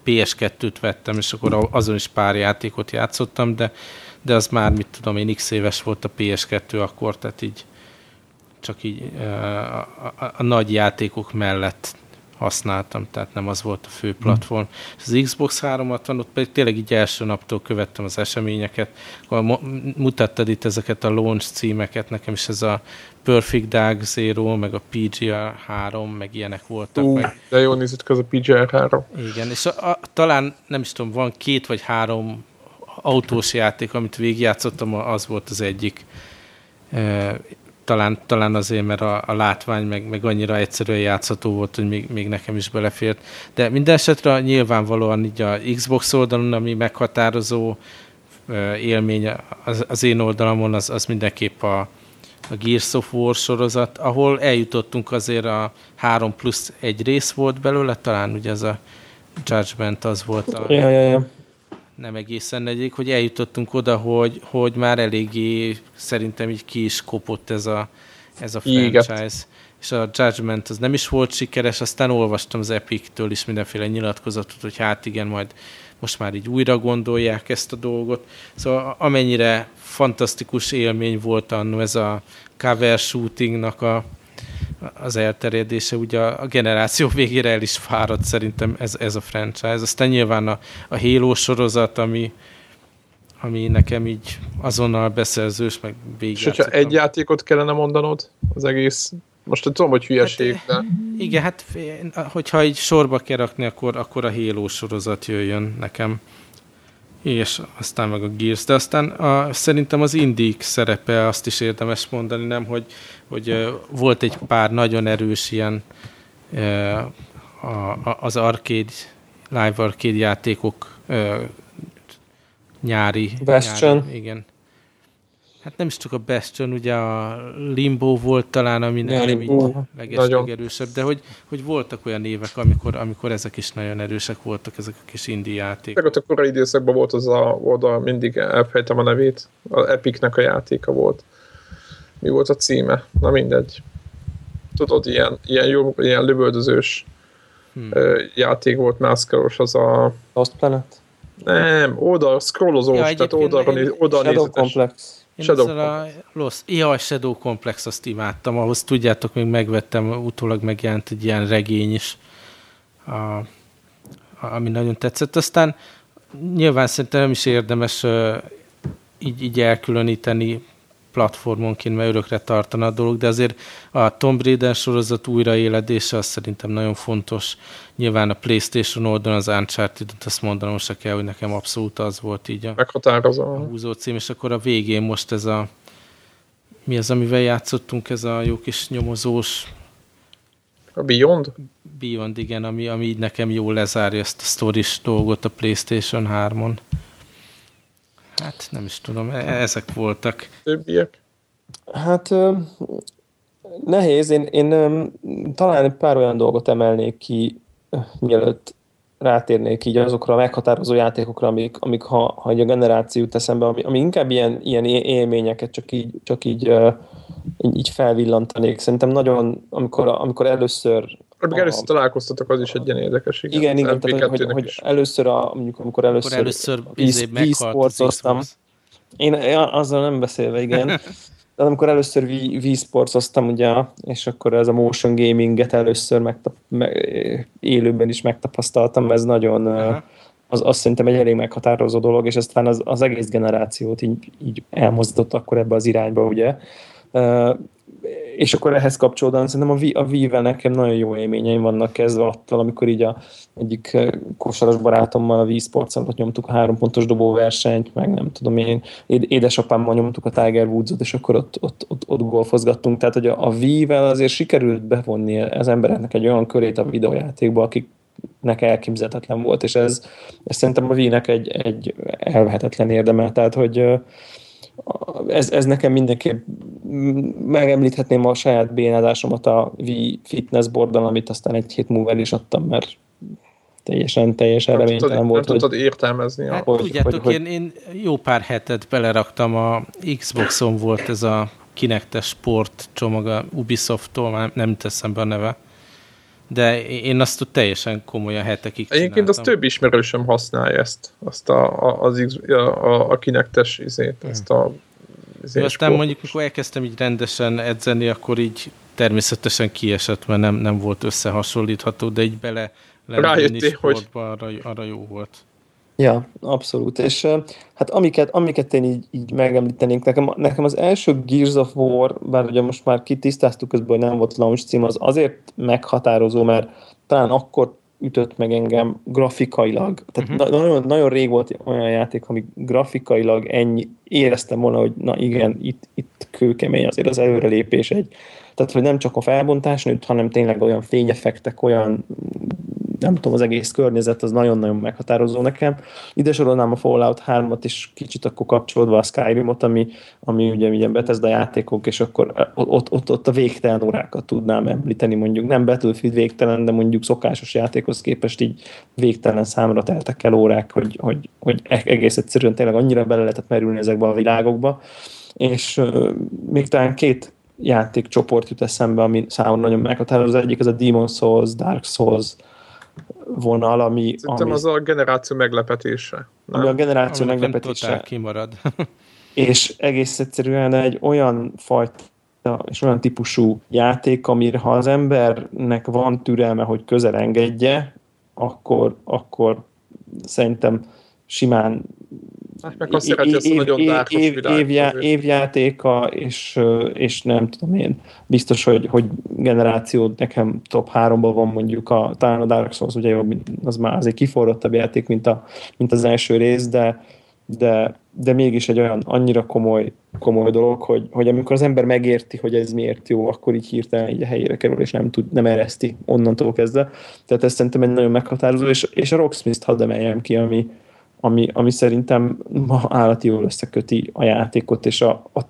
PS2-t vettem, és akkor azon is pár játékot játszottam, de, de az már, mit tudom én, x éves volt a PS2 akkor, tehát így csak így a, a, a, a nagy játékok mellett használtam, tehát nem az volt a fő platform. Az Xbox 360, ott pedig tényleg így első naptól követtem az eseményeket, akkor mutattad itt ezeket a launch címeket, nekem is ez a Perfect Dark Zero, meg a PGR 3, meg ilyenek voltak. Uh, meg. De jó nézett az a PGR 3. Igen, és a, a, talán nem is tudom, van két vagy három autós játék, amit végigjátszottam, az volt az egyik. Talán, talán azért, mert a, a látvány meg, meg annyira egyszerűen játszható volt, hogy még, még nekem is belefért. De minden esetre nyilvánvalóan így a Xbox oldalon, ami meghatározó élmény az, az én oldalamon, az, az mindenképp a, a Gears of War sorozat, ahol eljutottunk azért a 3 plusz egy rész volt belőle, talán ugye ez a Judgment az volt a... Ja, ja, ja. Nem egészen negyedik, hogy eljutottunk oda, hogy, hogy már eléggé szerintem így ki is kopott ez a, ez a franchise. és a Judgment az nem is volt sikeres, aztán olvastam az Epic-től is mindenféle nyilatkozatot, hogy hát igen, majd most már így újra gondolják ezt a dolgot. Szóval amennyire fantasztikus élmény volt annó ez a cover shootingnak a, az elterjedése, ugye a, generáció <laughs> végére el is fáradt szerintem ez, ez a franchise. Aztán nyilván a, a Halo sorozat, ami, ami nekem így azonnal beszerzős, meg végig. És hogyha egy játékot kellene mondanod az egész most tudom, hogy hülyeség, hát, de... Igen, hát hogyha így sorba kell rakni, akkor, akkor a Halo sorozat jöjjön nekem. És aztán meg a Gears. De aztán a, szerintem az Indik szerepe azt is érdemes mondani, nem, hogy, hogy volt egy pár nagyon erős ilyen a, az arcade, live arcade játékok nyári. Bastion. Nyári, igen Hát nem is csak a Bastion, ugye a Limbo volt talán, ami nem így leges legerősebb, de hogy, hogy voltak olyan évek, amikor, amikor ezek is nagyon erősek voltak, ezek a kis indie játékok. Meg a korai időszakban volt az a oda, mindig elfejtem a nevét, az Epicnek a játéka volt. Mi volt a címe? Na mindegy. Tudod, ilyen, ilyen jó, ilyen lövöldözős hmm. játék volt, mászkaros, az a... Lost Planet? Nem, oda scrollozós, ja, tehát oldalra, oldalra Shadow Complex. Én Shadow ezzel a Lost, a Shadow Complex azt imádtam, ahhoz tudjátok, még megvettem, utólag megjelent egy ilyen regény is, a, a, ami nagyon tetszett. Aztán nyilván szerintem nem is érdemes uh, így, így elkülöníteni platformonként, mert örökre tartana a dolog, de azért a Tomb Raider sorozat újraéledése az szerintem nagyon fontos. Nyilván a Playstation oldalon az uncharted azt mondanom se kell, hogy nekem abszolút az volt így a, Meghatározó. a húzó cím, és akkor a végén most ez a mi az, amivel játszottunk, ez a jó kis nyomozós a Beyond? Beyond, igen, ami, ami így nekem jól lezárja ezt a stories dolgot a Playstation 3-on. Hát nem is tudom, e- ezek voltak. Többiek? Hát nehéz, én, én talán egy pár olyan dolgot emelnék ki, mielőtt rátérnék így azokra a meghatározó játékokra, amik, amik ha, ha egy a generáció eszembe, ami, ami inkább ilyen, ilyen élményeket csak így, csak így, így, így felvillantanék. Szerintem nagyon, amikor, amikor először amikor először találkoztatok, az is egy ilyen érdekes. Igen, igen, igen tehát, hogy, hogy először, a, mondjuk amikor először, amikor először vízsportoztam, én azzal nem beszélve, igen. <laughs> De amikor először vízsportoztam, ugye, és akkor ez a motion gaminget először megtap, me, élőben is megtapasztaltam, ez nagyon, az, azt szerintem egy elég meghatározó dolog, és aztán az, az egész generációt így, így elmozdított akkor ebbe az irányba, ugye és akkor ehhez kapcsolódóan szerintem a, Wii-vel nekem nagyon jó élményeim vannak kezdve attól, amikor így a egyik eh, kosaras barátommal a Sports nyomtuk a három pontos dobóversenyt, meg nem tudom én, édesapámmal nyomtuk a Tiger Woods-ot, és akkor ott, ott, ott, ott golfozgattunk. Tehát, hogy a, a Wii-vel azért sikerült bevonni az embereknek egy olyan körét a videójátékba, akik nek elképzelhetetlen volt, és ez, ez szerintem a Wii-nek egy, egy elvehetetlen érdeme, tehát hogy ez, ez nekem mindenképp megemlíthetném a saját bénádásomat a Wii Fitness boardon, amit aztán egy hét múlva el is adtam, mert teljesen, teljesen nem reménytelen tudod, volt. Nem hogy, tudod értelmezni. Hát, hogy, tudjátok, hogy, én, én jó pár hetet beleraktam, a Xboxon volt ez a Kinectes Sport csomag a Ubisoft-tól, már nem teszem be a neve de én azt teljesen komolyan hetekig csináltam. Egyébként az több ismerősöm használja ezt, azt a, a, az, a, a, a kinektes izét, hmm. ezt a izé Aztán mondjuk, mikor elkezdtem így rendesen edzeni, akkor így természetesen kiesett, mert nem, nem volt összehasonlítható, de így bele Rájöttél, hogy arra, arra jó volt. Ja, abszolút. És hát amiket, amiket én így, így megemlítenénk, nekem, nekem az első Gears of War, bár ugye most már kitisztáztuk közben, hogy nem volt launch cím, az azért meghatározó, mert talán akkor ütött meg engem grafikailag. Tehát uh-huh. nagyon, nagyon rég volt olyan játék, ami grafikailag ennyi, éreztem volna, hogy na igen, itt, itt kőkemény azért az előrelépés egy. Tehát, hogy nem csak a felbontás nőtt, hanem tényleg olyan fényefektek, olyan nem tudom, az egész környezet az nagyon-nagyon meghatározó nekem. Ide sorolnám a Fallout 3-at is kicsit akkor kapcsolódva a Skyrimot, ami, ami ugye ugye Bethesda játékok, és akkor ott, ott, ott a végtelen órákat tudnám említeni, mondjuk nem Battlefield végtelen, de mondjuk szokásos játékhoz képest így végtelen számra teltek el órák, hogy, hogy, hogy e-, egész egyszerűen tényleg annyira bele lehetett merülni ezekbe a világokba. És uh, még talán két játékcsoport jut eszembe, ami számomra nagyon meghatározó. Az egyik az a Demon Souls, Dark Souls vonal, ami... Szerintem ami, az a generáció meglepetése. Nem? Ami a generáció ami meglepetése. kimarad. <laughs> és egész egyszerűen egy olyan fajta és olyan típusú játék, amire ha az embernek van türelme, hogy közel engedje, akkor, akkor szerintem simán Hát meg azt szereti év, nagyon év, év, évjá, évjátéka, és, és nem tudom én, biztos, hogy, hogy generáció nekem top 3-ban van mondjuk a, talán a Dark Souls, ugye jobb, az már azért kiforrottabb játék, mint, a, mint az első rész, de, de, de mégis egy olyan annyira komoly, komoly dolog, hogy, hogy amikor az ember megérti, hogy ez miért jó, akkor így hirtelen így a helyére kerül, és nem tud, nem ereszti onnantól kezdve. Tehát ez szerintem egy nagyon meghatározó, és, és a Rocksmith-t hadd emeljem ki, ami, ami, ami szerintem ma állati jól összeköti a játékot és a, a,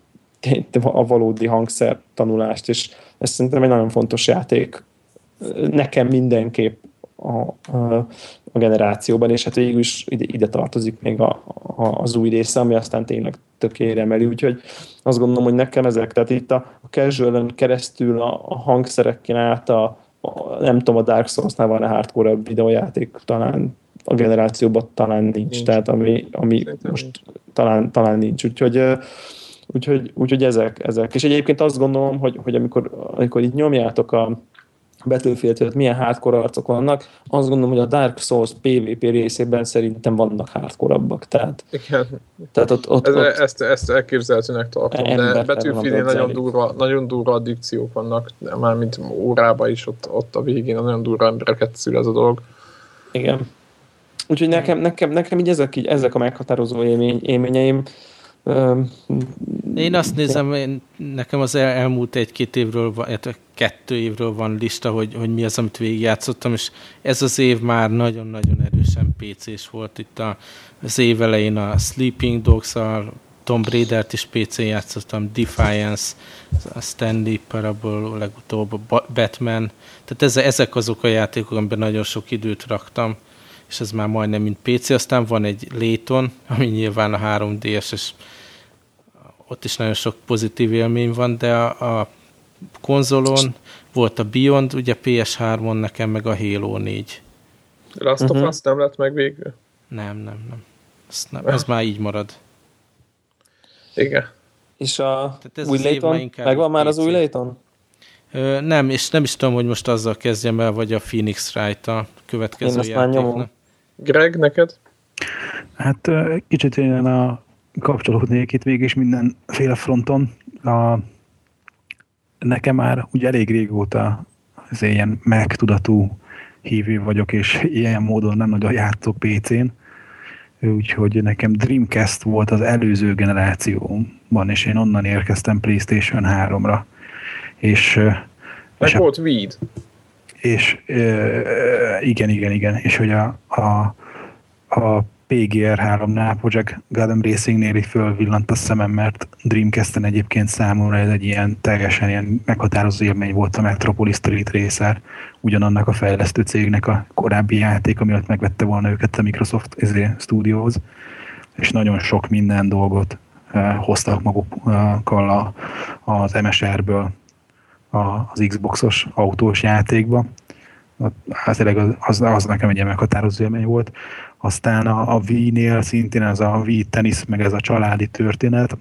a valódi hangszer tanulást, és ez szerintem egy nagyon fontos játék nekem mindenképp a, a, a generációban, és hát végül is ide, ide tartozik még a, a, az új része, ami aztán tényleg tökére emeli, úgyhogy azt gondolom, hogy nekem ezek, tehát itt a, a casual keresztül a, a hangszereken át a, a, nem tudom, a Dark Souls-nál van a hardcore videójáték, talán a generációban talán nincs, nincs. tehát ami, ami most nincs. talán, talán nincs, úgyhogy Úgyhogy, úgyhogy ezek, ezek. És egyébként azt gondolom, hogy, hogy amikor, amikor itt nyomjátok a battlefield milyen hardcore arcok vannak, azt gondolom, hogy a Dark Souls PvP részében szerintem vannak hardcore Tehát, Igen. Tehát ott, ott, Ez, ott ezt, ezt elképzelhetőnek tartom, de battlefield nagyon durva, nagyon durva addikciók vannak, már mint órába is, ott, ott a végén nagyon durva embereket szül ez a dolog. Igen. Úgyhogy nekem, nekem, nekem így ezek, így ezek a meghatározó élmény, élményeim. Én azt nézem, én, nekem az el, elmúlt egy-két évről, kettő évről van lista, hogy, hogy mi az, amit végigjátszottam, és ez az év már nagyon-nagyon erősen PC-s volt. Itt a, az év elején a Sleeping Dogs-al, Tomb Raider-t is PC-n játszottam, Defiance, a Stanley Parable, legutóbb a Batman. Tehát ezek azok a játékok, amiben nagyon sok időt raktam és ez már majdnem mint PC, aztán van egy Layton, ami nyilván a 3DS, és ott is nagyon sok pozitív élmény van, de a, a konzolon volt a Beyond, ugye PS3-on nekem meg a Halo 4. Last of uh-huh. Us nem lett meg végül? Nem, nem, nem. Az, nem, az már így marad. Igen. És a új Layton? Megvan már az új Layton? nem, és nem is tudom, hogy most azzal kezdjem el, vagy a Phoenix Wright a következő játéknak. Greg, neked? Hát kicsit én a kapcsolódnék itt végig is mindenféle fronton. A, nekem már ugye elég régóta az ilyen megtudatú hívő vagyok, és ilyen módon nem nagyon játszok PC-n. Úgyhogy nekem Dreamcast volt az előző generációban, és én onnan érkeztem PlayStation 3-ra. És, Meg és volt Weed. És igen, igen, igen. És hogy a, a, a PGR3-nál, Project Gotham Racing-nél így fölvillant a szemem, mert Dreamcast-en egyébként számomra ez egy ilyen teljesen ilyen meghatározó élmény volt a Metropolis Street Racer, ugyanannak a fejlesztő cégnek a korábbi játék, ami ott megvette volna őket a Microsoft ezért Studios, és nagyon sok minden dolgot hoztak magukkal az MSR-ből az Xboxos autós játékba. Az, az, az nekem egy ilyen meghatározó élmény volt. Aztán a, a Wii-nél szintén ez a Wii tenisz, meg ez a családi történet.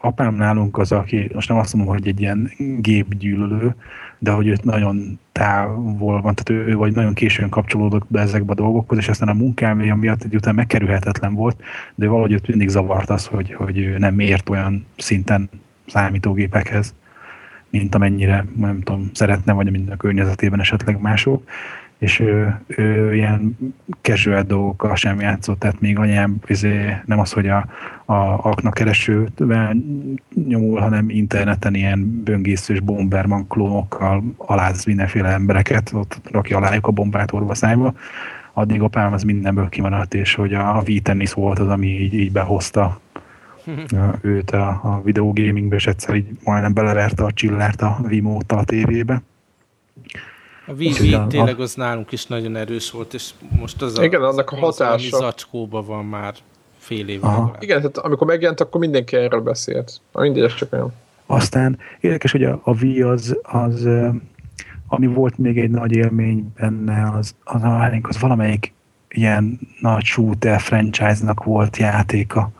Apám nálunk az, aki most nem azt mondom, hogy egy ilyen gépgyűlölő, de hogy őt nagyon távol van, tehát ő, ő vagy nagyon későn kapcsolódott be ezekbe a dolgokhoz, és aztán a munkája miatt egy után megkerülhetetlen volt, de valahogy őt mindig zavart az, hogy, hogy ő nem ért olyan szinten számítógépekhez mint amennyire, nem tudom, szeretne, vagy minden a környezetében esetleg mások, és ő, ő ilyen casual dolgokkal sem játszott, tehát még anyám izé, nem az, hogy a, a akna keresővel nyomul, hanem interneten ilyen böngészős bomberman klónokkal aláz mindenféle embereket, ott rakja alájuk a bombát orva szájba, addig apám az mindenből kimaradt, és hogy a, a V-tennis volt az, ami így, így behozta <laughs> őt a, a videogamingbe, és egyszer így majdnem beleverte a csillárt a Vimóta a tévébe. A Wii, Wii tényleg az nálunk is nagyon erős volt, és most az Igen, a, annak a hatása. Az, zacskóban van már fél év. Igen, tehát amikor megjelent, akkor mindenki erről beszélt. Mindegy, csak olyan. Aztán érdekes, hogy a, a Wii az, az, ami volt még egy nagy élmény benne, az, az, az valamelyik ilyen nagy shooter franchise-nak volt játéka.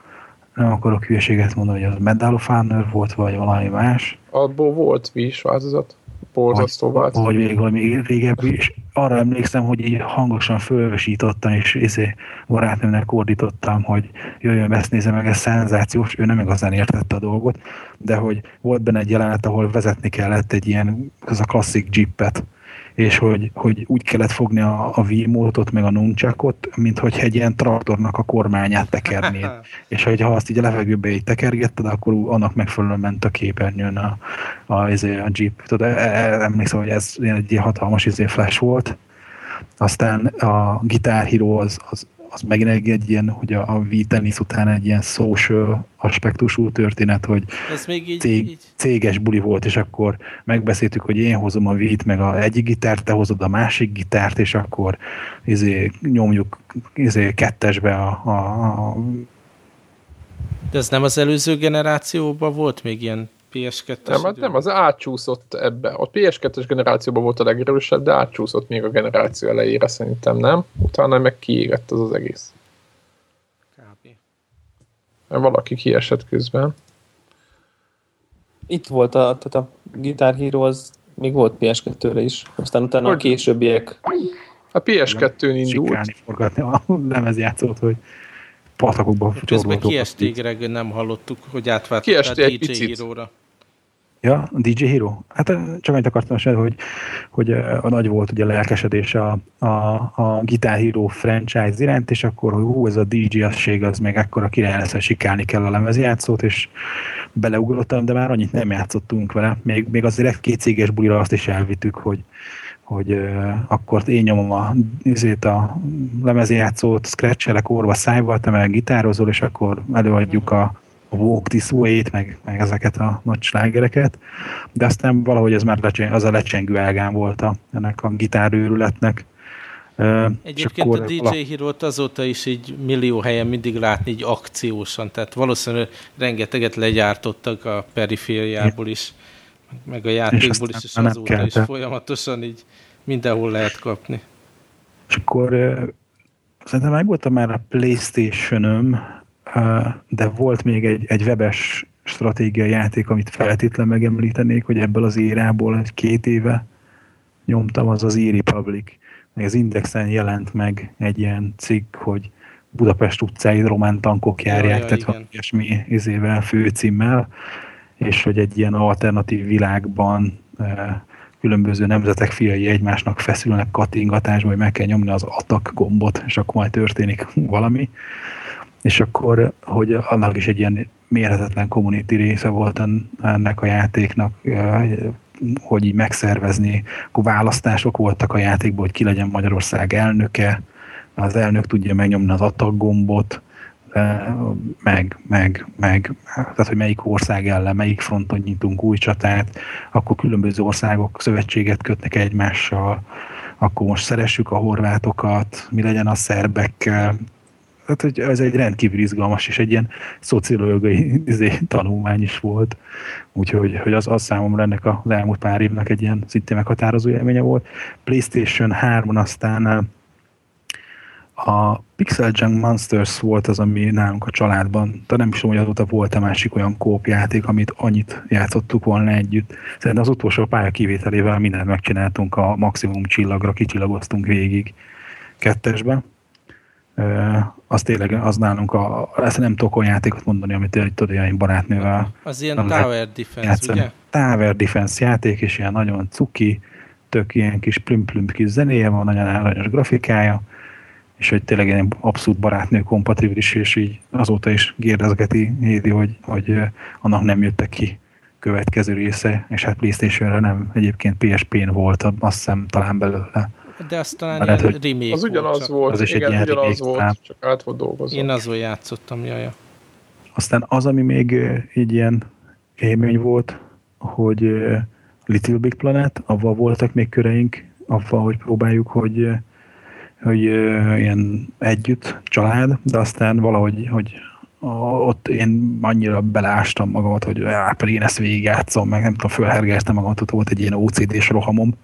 Nem akarok hülyeséget mondani, hogy az Medal of Honor volt, vagy valami más. Abból volt Wii változat borzasztó vált. Vagy még valami régebbi, és arra emlékszem, hogy így hangosan fölvesítottam, és izé barátnőmnek ordítottam, hogy jöjjön, ezt nézze meg, ez szenzációs, ő nem igazán értette a dolgot, de hogy volt benne egy jelenet, ahol vezetni kellett egy ilyen, az a klasszik jeepet, és hogy, hogy úgy kellett fogni a, a V-mótot, meg a nunchakot, mint hogy egy ilyen traktornak a kormányát tekernéd. <laughs> és hogy ha azt így a levegőbe így tekergetted, akkor annak megfelelően ment a képernyőn a, a, a, izé, a Jeep. Tudod, e, e, emlékszem, hogy ez egy hatalmas izé flash volt. Aztán a Guitar Hero az, az az megint egy, egy ilyen, hogy a, a V-tenisz után egy ilyen social aspektusú történet, hogy Ez még így, cég, így. céges buli volt, és akkor megbeszéltük, hogy én hozom a V-t, meg a egyik gitárt, te hozod a másik gitárt, és akkor izé, nyomjuk izé, kettesbe a, a, a de ez nem az előző generációban volt még ilyen PS2-es Nem, hát nem, az átcsúszott ebbe. A PS2-es generációban volt a legerősebb, de átcsúszott még a generáció elejére szerintem, nem? Utána meg kiégett az az egész. Kb. Mert valaki kiesett közben. Itt volt a, tehát a Guitar Hero az még volt PS2-re is, aztán utána hogy? a későbbiek. A PS2-n indult. Sikálni forgatni a lemezjátszót, hogy patakokba Közben kiesték, Greg, nem hallottuk, hogy átvált a DJ Hero-ra. Ja, a DJ Hero? Hát csak annyit akartam mondani, hogy, hogy a nagy volt ugye a lelkesedés a, a, a Guitar Hero franchise iránt, és akkor, hogy hú, ez a DJ-asség, az még ekkora király lesz, hogy sikálni kell a lemezjátszót, és beleugrottam, de már annyit nem játszottunk vele. Még, még azért két céges bulira azt is elvittük, hogy, hogy uh, akkor én nyomom a, azért a lemezjátszót, scratchelek orva szájval, te meg gitározol, és akkor előadjuk a a Walk This Way-t, meg, meg ezeket a nagy slágereket, de aztán valahogy ez már lecseng, az a lecsengő elgán volt a, ennek a gitárőrületnek. Egyébként akkor a DJ vala... hero azóta is így millió helyen mindig látni így akciósan, tehát valószínűleg rengeteget legyártottak a perifériából is, meg a játékból is, és azóta is folyamatosan így mindenhol lehet kapni. És akkor szerintem meg voltam már a Playstation-öm, de volt még egy, egy webes stratégiai játék, amit feltétlen megemlítenék, hogy ebből az érából egy két éve nyomtam, az az e-Republic. Meg az Indexen jelent meg egy ilyen cikk, hogy Budapest utcáid román tankok járják, ja, ja, tehát ilyesmi izével, főcímmel, és hogy egy ilyen alternatív világban különböző nemzetek fiai egymásnak feszülnek kattingatásba, hogy meg kell nyomni az atak gombot, és akkor majd történik valami és akkor, hogy annak is egy ilyen mérhetetlen community része volt ennek a játéknak, hogy így megszervezni, akkor választások voltak a játékban, hogy ki legyen Magyarország elnöke, az elnök tudja megnyomni az attack gombot, meg, meg, meg, tehát hogy melyik ország ellen, melyik fronton nyitunk új csatát, akkor különböző országok szövetséget kötnek egymással, akkor most szeressük a horvátokat, mi legyen a szerbekkel, hát, hogy ez egy rendkívül izgalmas és egy ilyen szociológiai izé, tanulmány is volt. Úgyhogy hogy az, az számomra ennek a elmúlt pár évnek egy ilyen szintén meghatározó élménye volt. PlayStation 3-on aztán a Pixel Junk Monsters volt az, ami nálunk a családban, de nem is tudom, hogy azóta volt a másik olyan kópjáték, amit annyit játszottuk volna együtt. Szerintem az utolsó pálya kivételével mindent megcsináltunk, a maximum csillagra kicsillagoztunk végig kettesben az tényleg, az nálunk, a, ezt nem tudok olyan játékot mondani, amit tudod, ilyen barátnővel. Az ilyen Tower Defense, játszani. ugye? Tower Defense játék, és ilyen nagyon cuki, tök ilyen kis plüm-plüm kis zenéje van, nagyon aranyos grafikája, és hogy tényleg ilyen abszolút barátnő kompatibilis, és így azóta is gérdezgeti Hédi, hogy, hogy annak nem jöttek ki következő része, és hát Playstation-re nem, egyébként PSP-n volt, azt hiszem talán belőle de azt talán Lehet, ilyen remake Az ugyanaz volt, az is igen, egy ugyanaz volt, szám. csak át volt dolgozva. Én azon játszottam, jaja. Aztán az, ami még így ilyen élmény volt, hogy Little Big Planet, avval voltak még köreink, avval, hogy próbáljuk, hogy, hogy ilyen együtt, család, de aztán valahogy, hogy ott én annyira belástam magamat, hogy pedig én ezt végigjátszom, meg nem tudom, fölhergeltem magamat, ott volt egy ilyen OCD-s rohamom,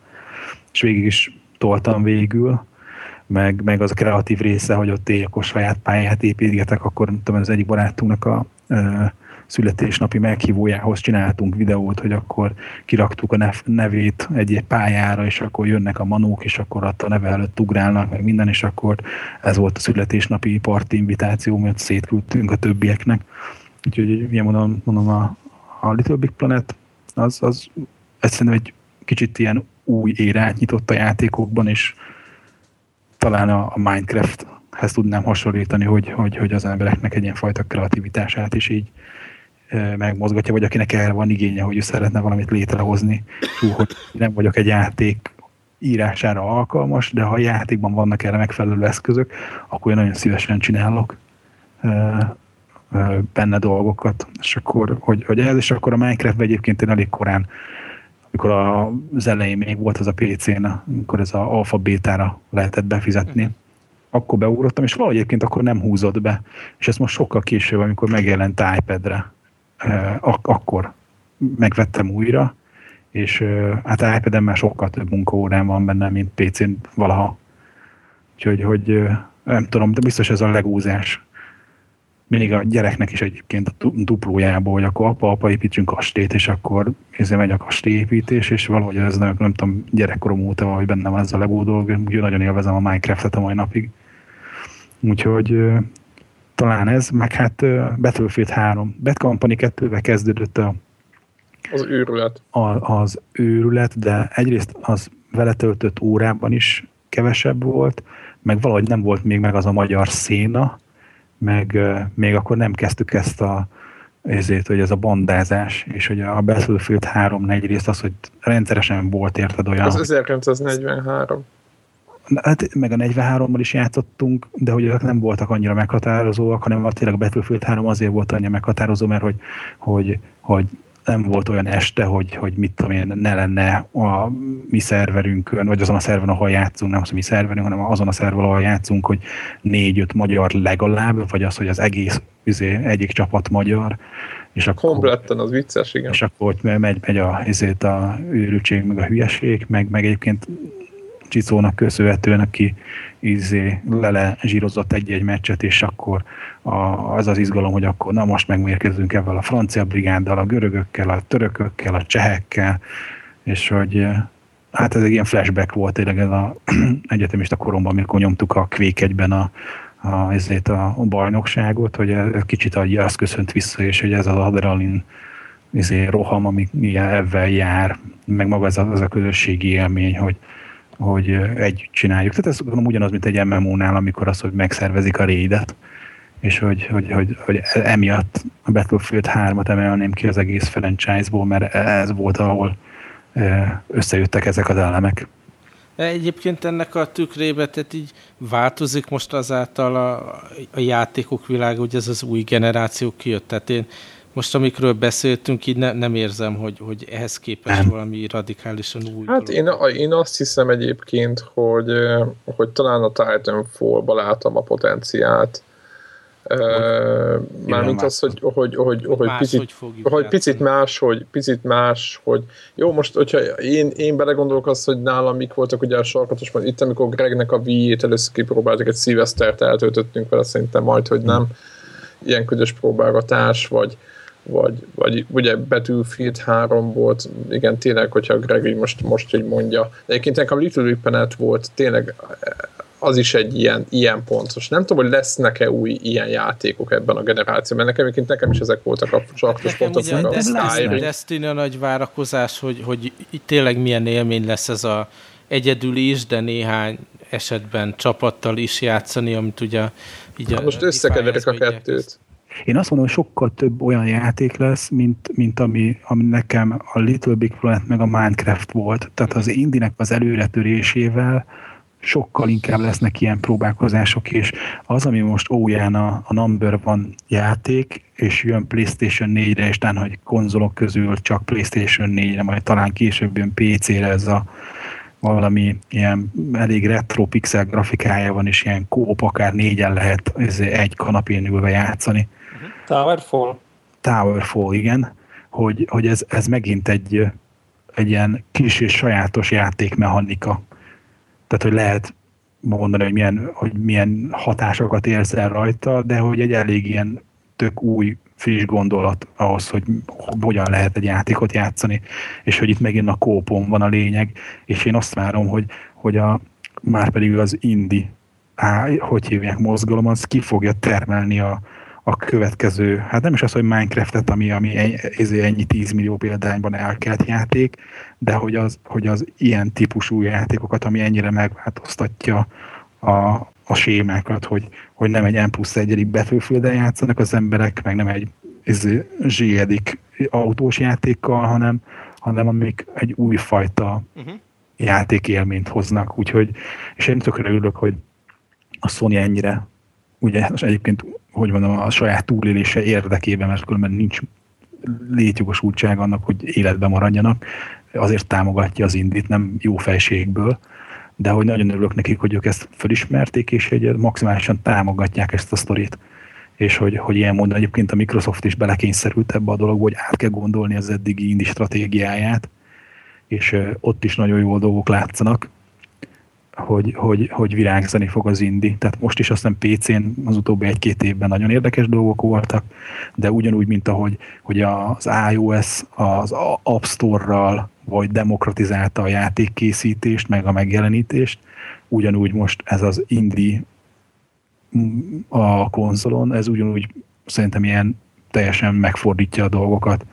és végig is toltam végül, meg, meg az a kreatív része, hogy ott én akkor saját pályát építgetek, akkor nem tudom, az egyik barátunknak a születésnapi meghívójához csináltunk videót, hogy akkor kiraktuk a nevét egy-egy pályára, és akkor jönnek a manók, és akkor ott a neve előtt ugrálnak, meg minden, és akkor ez volt a születésnapi parti invitáció, mert szétküldtünk a többieknek. Úgyhogy ilyen mondom, mondom a, a Little Big Planet az, az egyszerűen egy kicsit ilyen új érát nyitott a játékokban, és talán a, a Minecrafthez tudnám hasonlítani, hogy, hogy, hogy az embereknek egy ilyen fajta kreativitását is így megmozgatja, vagy akinek erre van igénye, hogy ő szeretne valamit létrehozni, túl, hogy nem vagyok egy játék írására alkalmas, de ha a játékban vannak erre megfelelő eszközök, akkor én nagyon szívesen csinálok benne dolgokat, és akkor, hogy, hogy ez, és akkor a Minecraft egyébként én elég korán, amikor az elején még volt az a PC-n, amikor ez a alfa bétára lehetett befizetni, uh-huh. akkor beugrottam, és valahogy egyébként akkor nem húzott be, és ez most sokkal később, amikor megjelent iPad-re, ak- akkor megvettem újra, és hát ipad már sokkal több munkaórán van benne, mint PC-n valaha. Úgyhogy hogy, nem tudom, de biztos ez a legúzás. Mindig a gyereknek is egyébként a duplójából, hogy akkor apa, apa építsünk kastét, és akkor ezzel megy a kastélyépítés, és valahogy ez nem, nem tudom, gyerekkorom óta vagy benne van ez a legó dolog, úgyhogy nagyon élvezem a Minecraft-et a mai napig. Úgyhogy talán ez, meg hát Battlefield 3. Bad Company 2-vel kezdődött a, az őrület. A, az őrület, de egyrészt az vele töltött órában is kevesebb volt, meg valahogy nem volt még meg az a magyar széna, meg még akkor nem kezdtük ezt a ezért, hogy ez a bandázás, és hogy a Battlefield 3 egyrészt az, hogy rendszeresen volt érted olyan... Az 1943 hát meg a 43-mal is játszottunk, de hogy ezek nem voltak annyira meghatározóak, hanem tényleg a Battlefield 3 azért volt annyira meghatározó, mert hogy, hogy, hogy nem volt olyan este, hogy, hogy mit tudom én, ne lenne a mi szerverünkön, vagy azon a szerveren, ahol játszunk, nem az a mi szerverünk, hanem azon a szerveren, ahol játszunk, hogy négy-öt magyar legalább, vagy az, hogy az egész üzé, egyik csapat magyar. És akkor, Kompletten, az vicces, igen. És akkor ott megy, megy a, ezért a őrültség, meg a hülyeség, meg, meg egyébként Csicónak köszönhetően, aki izé lele zsírozott egy-egy meccset, és akkor a, az az izgalom, hogy akkor na most megmérkezünk ebben a francia brigáddal, a görögökkel, a törökökkel, a csehekkel, és hogy hát ez egy ilyen flashback volt tényleg ez az <clears throat> egyetemista koromban, amikor nyomtuk a Quake egyben a, a, ezért a, a bajnokságot, hogy ez kicsit azt köszönt vissza, és hogy ez az adrenalin izé, roham, ami ebben jár, meg maga az a, az a közösségi élmény, hogy, hogy együtt csináljuk. Tehát ez gondolom ugyanaz, mint egy MMO-nál, amikor az, hogy megszervezik a rédet, és hogy, hogy, hogy, hogy emiatt a Battlefield 3-at emelném ki az egész franchise-ból, mert ez volt, ahol összejöttek ezek az elemek. Egyébként ennek a tükrébe, tehát így változik most azáltal a, a játékok világa, hogy ez az új generáció kijött. Tehát én most amikről beszéltünk, így ne, nem érzem, hogy, hogy ehhez képest nem. valami radikálisan új. Hát én, én azt hiszem egyébként, hogy, hogy talán a Titanfall-ba látom a potenciált. Uh, mármint az, hogy, hogy, hogy, hogy, hogy picit, hogy picit más, hogy picit más, hogy jó, most, hogyha én, én belegondolok azt, hogy nálam mik voltak ugye a sarkatos, mert itt, amikor Gregnek a Wii-ét először kipróbáltak, egy szilvesztert eltöltöttünk vele, szerintem majd, hogy nem ilyen ködös próbálgatás, vagy, vagy, vagy ugye Battlefield 3 volt, igen, tényleg, hogyha Greg most, most így mondja. De egyébként nekem Little Planet volt tényleg az is egy ilyen, ilyen pontos. Nem tudom, hogy lesznek-e új ilyen játékok ebben a generációban, mert nekem, egyébként nekem is ezek voltak a sarkos pontok. Ugye, a Skyrim. Destiny a nagy várakozás, hogy, hogy tényleg milyen élmény lesz ez a egyedül is, de néhány esetben csapattal is játszani, amit ugye így hát most összekeverek a kettőt. Én azt mondom, hogy sokkal több olyan játék lesz, mint, mint ami, ami nekem a Little Big Planet meg a Minecraft volt. Tehát az Indinek az előretörésével sokkal inkább lesznek ilyen próbálkozások, és az, ami most óján a, a number van játék, és jön PlayStation 4-re, és talán, hogy konzolok közül csak PlayStation 4-re, majd talán később jön PC-re ez a valami ilyen elég retro pixel grafikája van, és ilyen kóp akár négyen lehet egy kanapén ülve játszani. Towerfall? Towerfall, igen. Hogy, hogy ez, ez megint egy, egy ilyen kis és sajátos játékmechanika. Tehát, hogy lehet mondani, hogy milyen, hogy milyen hatásokat érzel rajta, de hogy egy elég ilyen tök új, friss gondolat ahhoz, hogy hogyan lehet egy játékot játszani, és hogy itt megint a kópon van a lényeg, és én azt várom, hogy, hogy a, már pedig az indi, á, hogy hívják, mozgalom, az ki fogja termelni a, a következő, hát nem is az, hogy Minecraft-et, ami, ami ennyi, ennyi 10 millió példányban elkelt játék, de hogy az, hogy az ilyen típusú játékokat, ami ennyire megváltoztatja a, a sémákat, hogy, hogy nem egy N plusz egyedik battlefield játszanak az emberek, meg nem egy izé, zsiedik autós játékkal, hanem, hanem amik egy újfajta uh-huh. játékélményt hoznak. Úgyhogy, és én tökre örülök, hogy a Sony ennyire, ugye egyébként, hogy mondom, a saját túlélése érdekében, mert különben nincs létjogosultság annak, hogy életben maradjanak, azért támogatja az indit, nem jó fejségből, de hogy nagyon örülök nekik, hogy ők ezt felismerték, és egy maximálisan támogatják ezt a sztorit. És hogy, hogy ilyen módon egyébként a Microsoft is belekényszerült ebbe a dologba, hogy át kell gondolni az eddigi indi stratégiáját, és ott is nagyon jó dolgok látszanak, hogy, hogy, hogy virágzani fog az indi. Tehát most is azt hiszem PC-n az utóbbi egy-két évben nagyon érdekes dolgok voltak, de ugyanúgy, mint ahogy hogy az iOS az App Store-ral vagy demokratizálta a játékkészítést, meg a megjelenítést, ugyanúgy most ez az indi a konzolon, ez ugyanúgy szerintem ilyen teljesen megfordítja a dolgokat.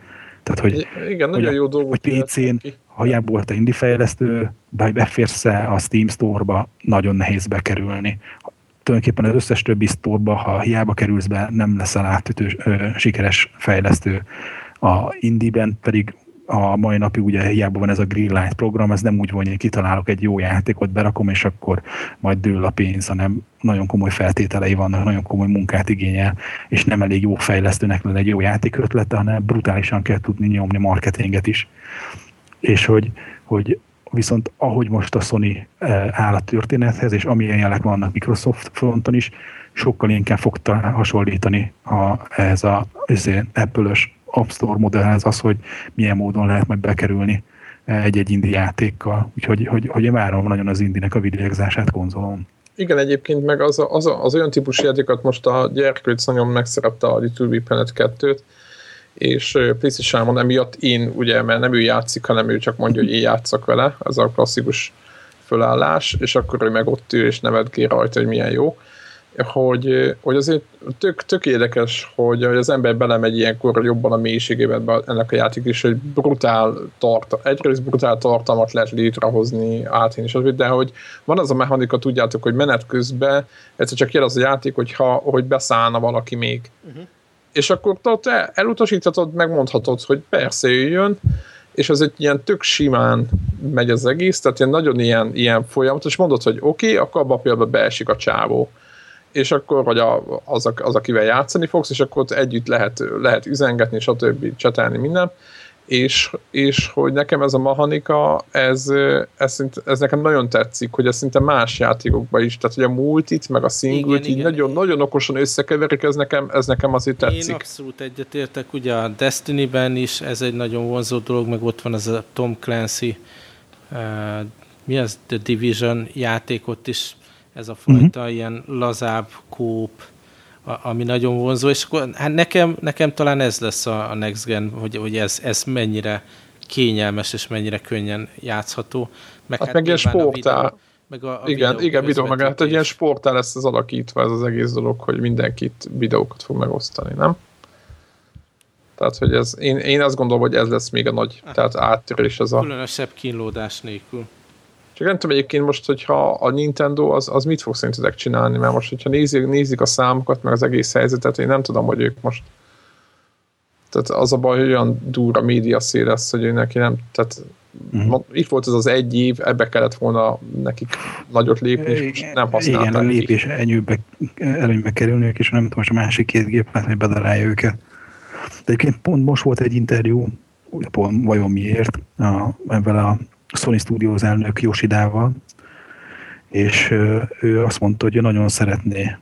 Tehát, hogy, Igen, nagyon hogy, jó dolgok. Hogy PC-n, ha hiába volt a indie fejlesztő, beférsz a Steam Store-ba, nagyon nehéz bekerülni. Tulajdonképpen az összes többi store ha hiába kerülsz be, nem leszel átütő, ö, sikeres fejlesztő. A indie-ben pedig a mai napig ugye hiába van ez a Greenlight program, ez nem úgy van, hogy kitalálok egy jó játékot, berakom, és akkor majd dől a pénz, hanem nagyon komoly feltételei vannak, nagyon komoly munkát igényel, és nem elég jó fejlesztőnek lenne egy jó játék ötlete, hanem brutálisan kell tudni nyomni marketinget is. És hogy, hogy viszont ahogy most a Sony eh, áll a történethez, és amilyen jelek vannak Microsoft fronton is, sokkal inkább fog hasonlítani a, ez a Apple-ös App Store modellhez az, hogy milyen módon lehet majd bekerülni egy-egy indi játékkal. Úgyhogy hogy, hogy én várom nagyon az indinek a videózását konzolon. Igen, egyébként meg az, a, az, a, az olyan típusú játékot most a gyerkőc nagyon megszerette a Little Planet 2-t, és PlayStation-on emiatt én, ugye, mert nem ő játszik, hanem ő csak mondja, hogy én játszak vele, ez a klasszikus fölállás, és akkor ő meg ott ül és nevetgél rajta, hogy milyen jó hogy, hogy azért tök, tök érdekes, hogy, hogy az ember belemegy ilyenkor jobban a mélységében ennek a játék is, hogy brutál tart, egyrészt brutál tartalmat lehet létrehozni átén is, de hogy van az a mechanika, tudjátok, hogy menet közben egyszer csak jel az a játék, hogyha, hogy beszállna valaki még. Uh-huh. És akkor te elutasíthatod, megmondhatod, hogy persze jöjjön, és az egy ilyen tök simán megy az egész, tehát ilyen nagyon ilyen, ilyen folyamat, és mondod, hogy oké, okay, akkor abban a beesik a csávó. És akkor, vagy a, az, az, akivel játszani fogsz, és akkor ott együtt lehet, lehet üzengetni, stb. csetelni minden, és, és hogy nekem ez a mechanika, ez, ez, ez nekem nagyon tetszik, hogy ez szinte más játékokban is, tehát hogy a multit, meg a singlet így igen, nagyon, igen. nagyon okosan összekeverik, ez nekem, ez nekem azért tetszik. Én abszolút egyetértek, ugye a Destiny-ben is ez egy nagyon vonzó dolog, meg ott van az a Tom Clancy uh, mi az, The Division játékot is ez a fajta uh-huh. ilyen lazább kóp, ami nagyon vonzó, és akkor hát nekem, nekem talán ez lesz a, a Next Gen, hogy, hogy ez, ez mennyire kényelmes és mennyire könnyen játszható. Meg hát, hát meg ilyen sportál. meg a, a igen, igen, videó, meg hát egy ilyen sportál lesz az alakítva ez az egész dolog, hogy mindenkit videókat fog megosztani, nem? Tehát, hogy ez, én, én azt gondolom, hogy ez lesz még a nagy, Aha. tehát áttörés az a... Különösebb kínlódás nélkül. Csak nem tudom egyébként most, hogyha a Nintendo az, az mit fog szerintetek csinálni, mert most, hogyha nézik, nézik a számokat, meg az egész helyzetet, én nem tudom, hogy ők most tehát az a baj, hogy olyan durva média szél lesz, hogy ő neki nem, tehát uh-huh. itt volt ez az egy év, ebbe kellett volna nekik nagyot lépni, és nem használták. Igen, a lépés előnybe, előnybe kerülniük, és nem tudom, most a másik két gép hogy bedarálja őket. De egyébként pont most volt egy interjú, vajon miért, a, ebben a Sony Studios elnök Yoshidával, és ő azt mondta, hogy ő nagyon szeretné,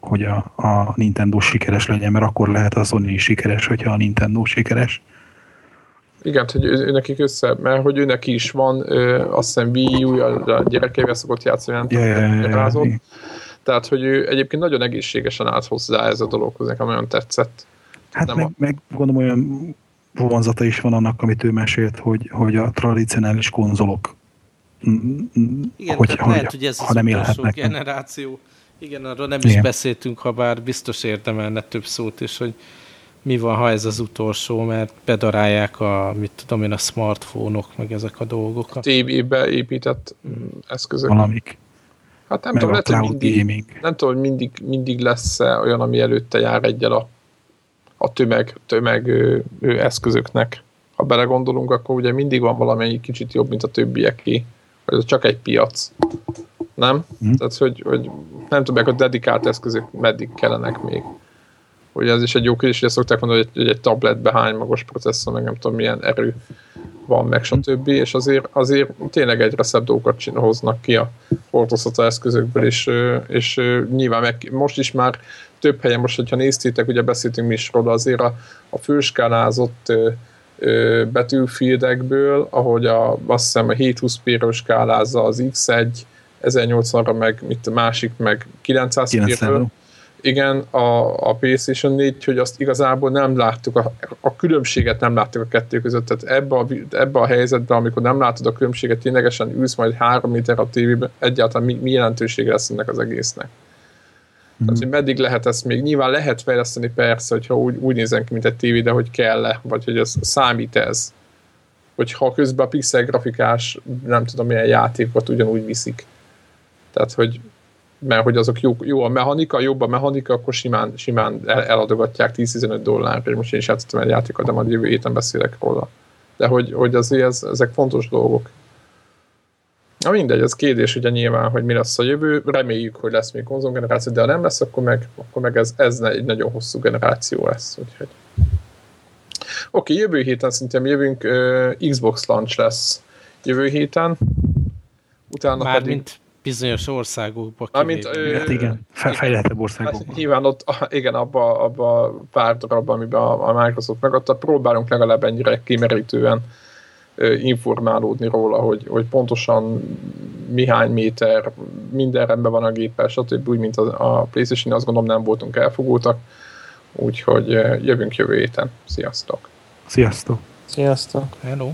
hogy a, a Nintendo sikeres legyen, mert akkor lehet a Sony sikeres, hogyha a Nintendo sikeres. Igen, hogy ő, ő nekik össze, mert hogy őnek is van, ö, azt hiszem Wii U, a gyerekeivel szokott játszani, ja, ja, ja, ja. Tehát, hogy ő egyébként nagyon egészségesen állt hozzá ez a dologhoz, nekem nagyon tetszett. Hát Nem meg, a... meg gondolom olyan vonzata is van annak, amit ő mesélt, hogy, hogy a tradicionális konzolok igen, hogy, tehát hogy, lehet, hogy ez ha az nem utolsó generáció. Igen, arról nem Igen. is beszéltünk, ha bár biztos érdemelne több szót, és hogy mi van, ha ez az utolsó, mert bedarálják a, mit tudom én, a smartfónok, meg ezek a dolgok. A TV-be épített mm, eszközök. Valamik. Hát nem tudom, lehet, hogy mindig, gaming. nem tudom, hogy mindig, mindig lesz -e olyan, ami előtte jár egyel a, a tömeg, tömeg ő, ő eszközöknek. Ha belegondolunk, akkor ugye mindig van valami kicsit jobb, mint a többieké. Ez csak egy piac. Nem? Mm. Tehát, hogy, hogy nem tudom, a dedikált eszközök meddig kellenek még. Ugye ez is egy jó kérdés, hogy szokták mondani, hogy egy, tabletbe hány magos processzor, meg nem tudom milyen erő van, meg stb. És azért, azért tényleg egyre szebb dolgokat hoznak ki a hordozható eszközökből, és, és nyilván meg, most is már több helyen, most, hogyha néztétek, ugye beszéltünk mi is róla, azért a, a főskálázott betűfieldekből, ahogy a, azt hiszem a 720p-ről skálázza az X1, 1080-ra meg mit a másik, meg 900 p igen, a, a PlayStation 4, hogy azt igazából nem láttuk, a, a különbséget nem láttuk a kettő között, tehát ebbe a, ebbe a helyzetben, amikor nem látod a különbséget, ténylegesen ülsz majd három méter a tévében, egyáltalán mi, mi jelentősége lesz ennek az egésznek. Mm. Tehát, hogy meddig lehet ezt még, nyilván lehet fejleszteni persze, hogyha úgy, úgy nézem ki, mint egy tévé, de hogy kell-e, vagy hogy ez számít ez. Hogyha közben a pixel grafikás, nem tudom milyen játékot ugyanúgy viszik. Tehát, hogy mert hogy azok jó, jó a mechanika, jobb a mechanika, akkor simán, simán el, eladogatják 10-15 dollárért. Most én is játszottam egy játékot, de majd jövő héten beszélek róla. De hogy, hogy azért ez, ezek fontos dolgok. Na mindegy, ez kérdés ugye nyilván, hogy mi lesz a jövő. Reméljük, hogy lesz még konzolgeneráció, de ha nem lesz, akkor meg, akkor meg ez, ez egy nagyon hosszú generáció lesz. Úgyhogy. Oké, okay, jövő héten szintén jövünk, uh, Xbox launch lesz jövő héten. Utána Már pedig... mint bizonyos országokba Amint, hát igen, fejlehetebb országokban. Hát, nyilván ott, igen, abba, abba pár darabban, amiben a, a Microsoft megadta, próbálunk legalább ennyire kimerítően informálódni róla, hogy, hogy pontosan mihány méter, minden rendben van a géppel, stb. úgy, mint a, a PlayStation, azt gondolom nem voltunk elfogultak, úgyhogy jövünk jövő héten. Sziasztok! Sziasztok! Sziasztok! Hello!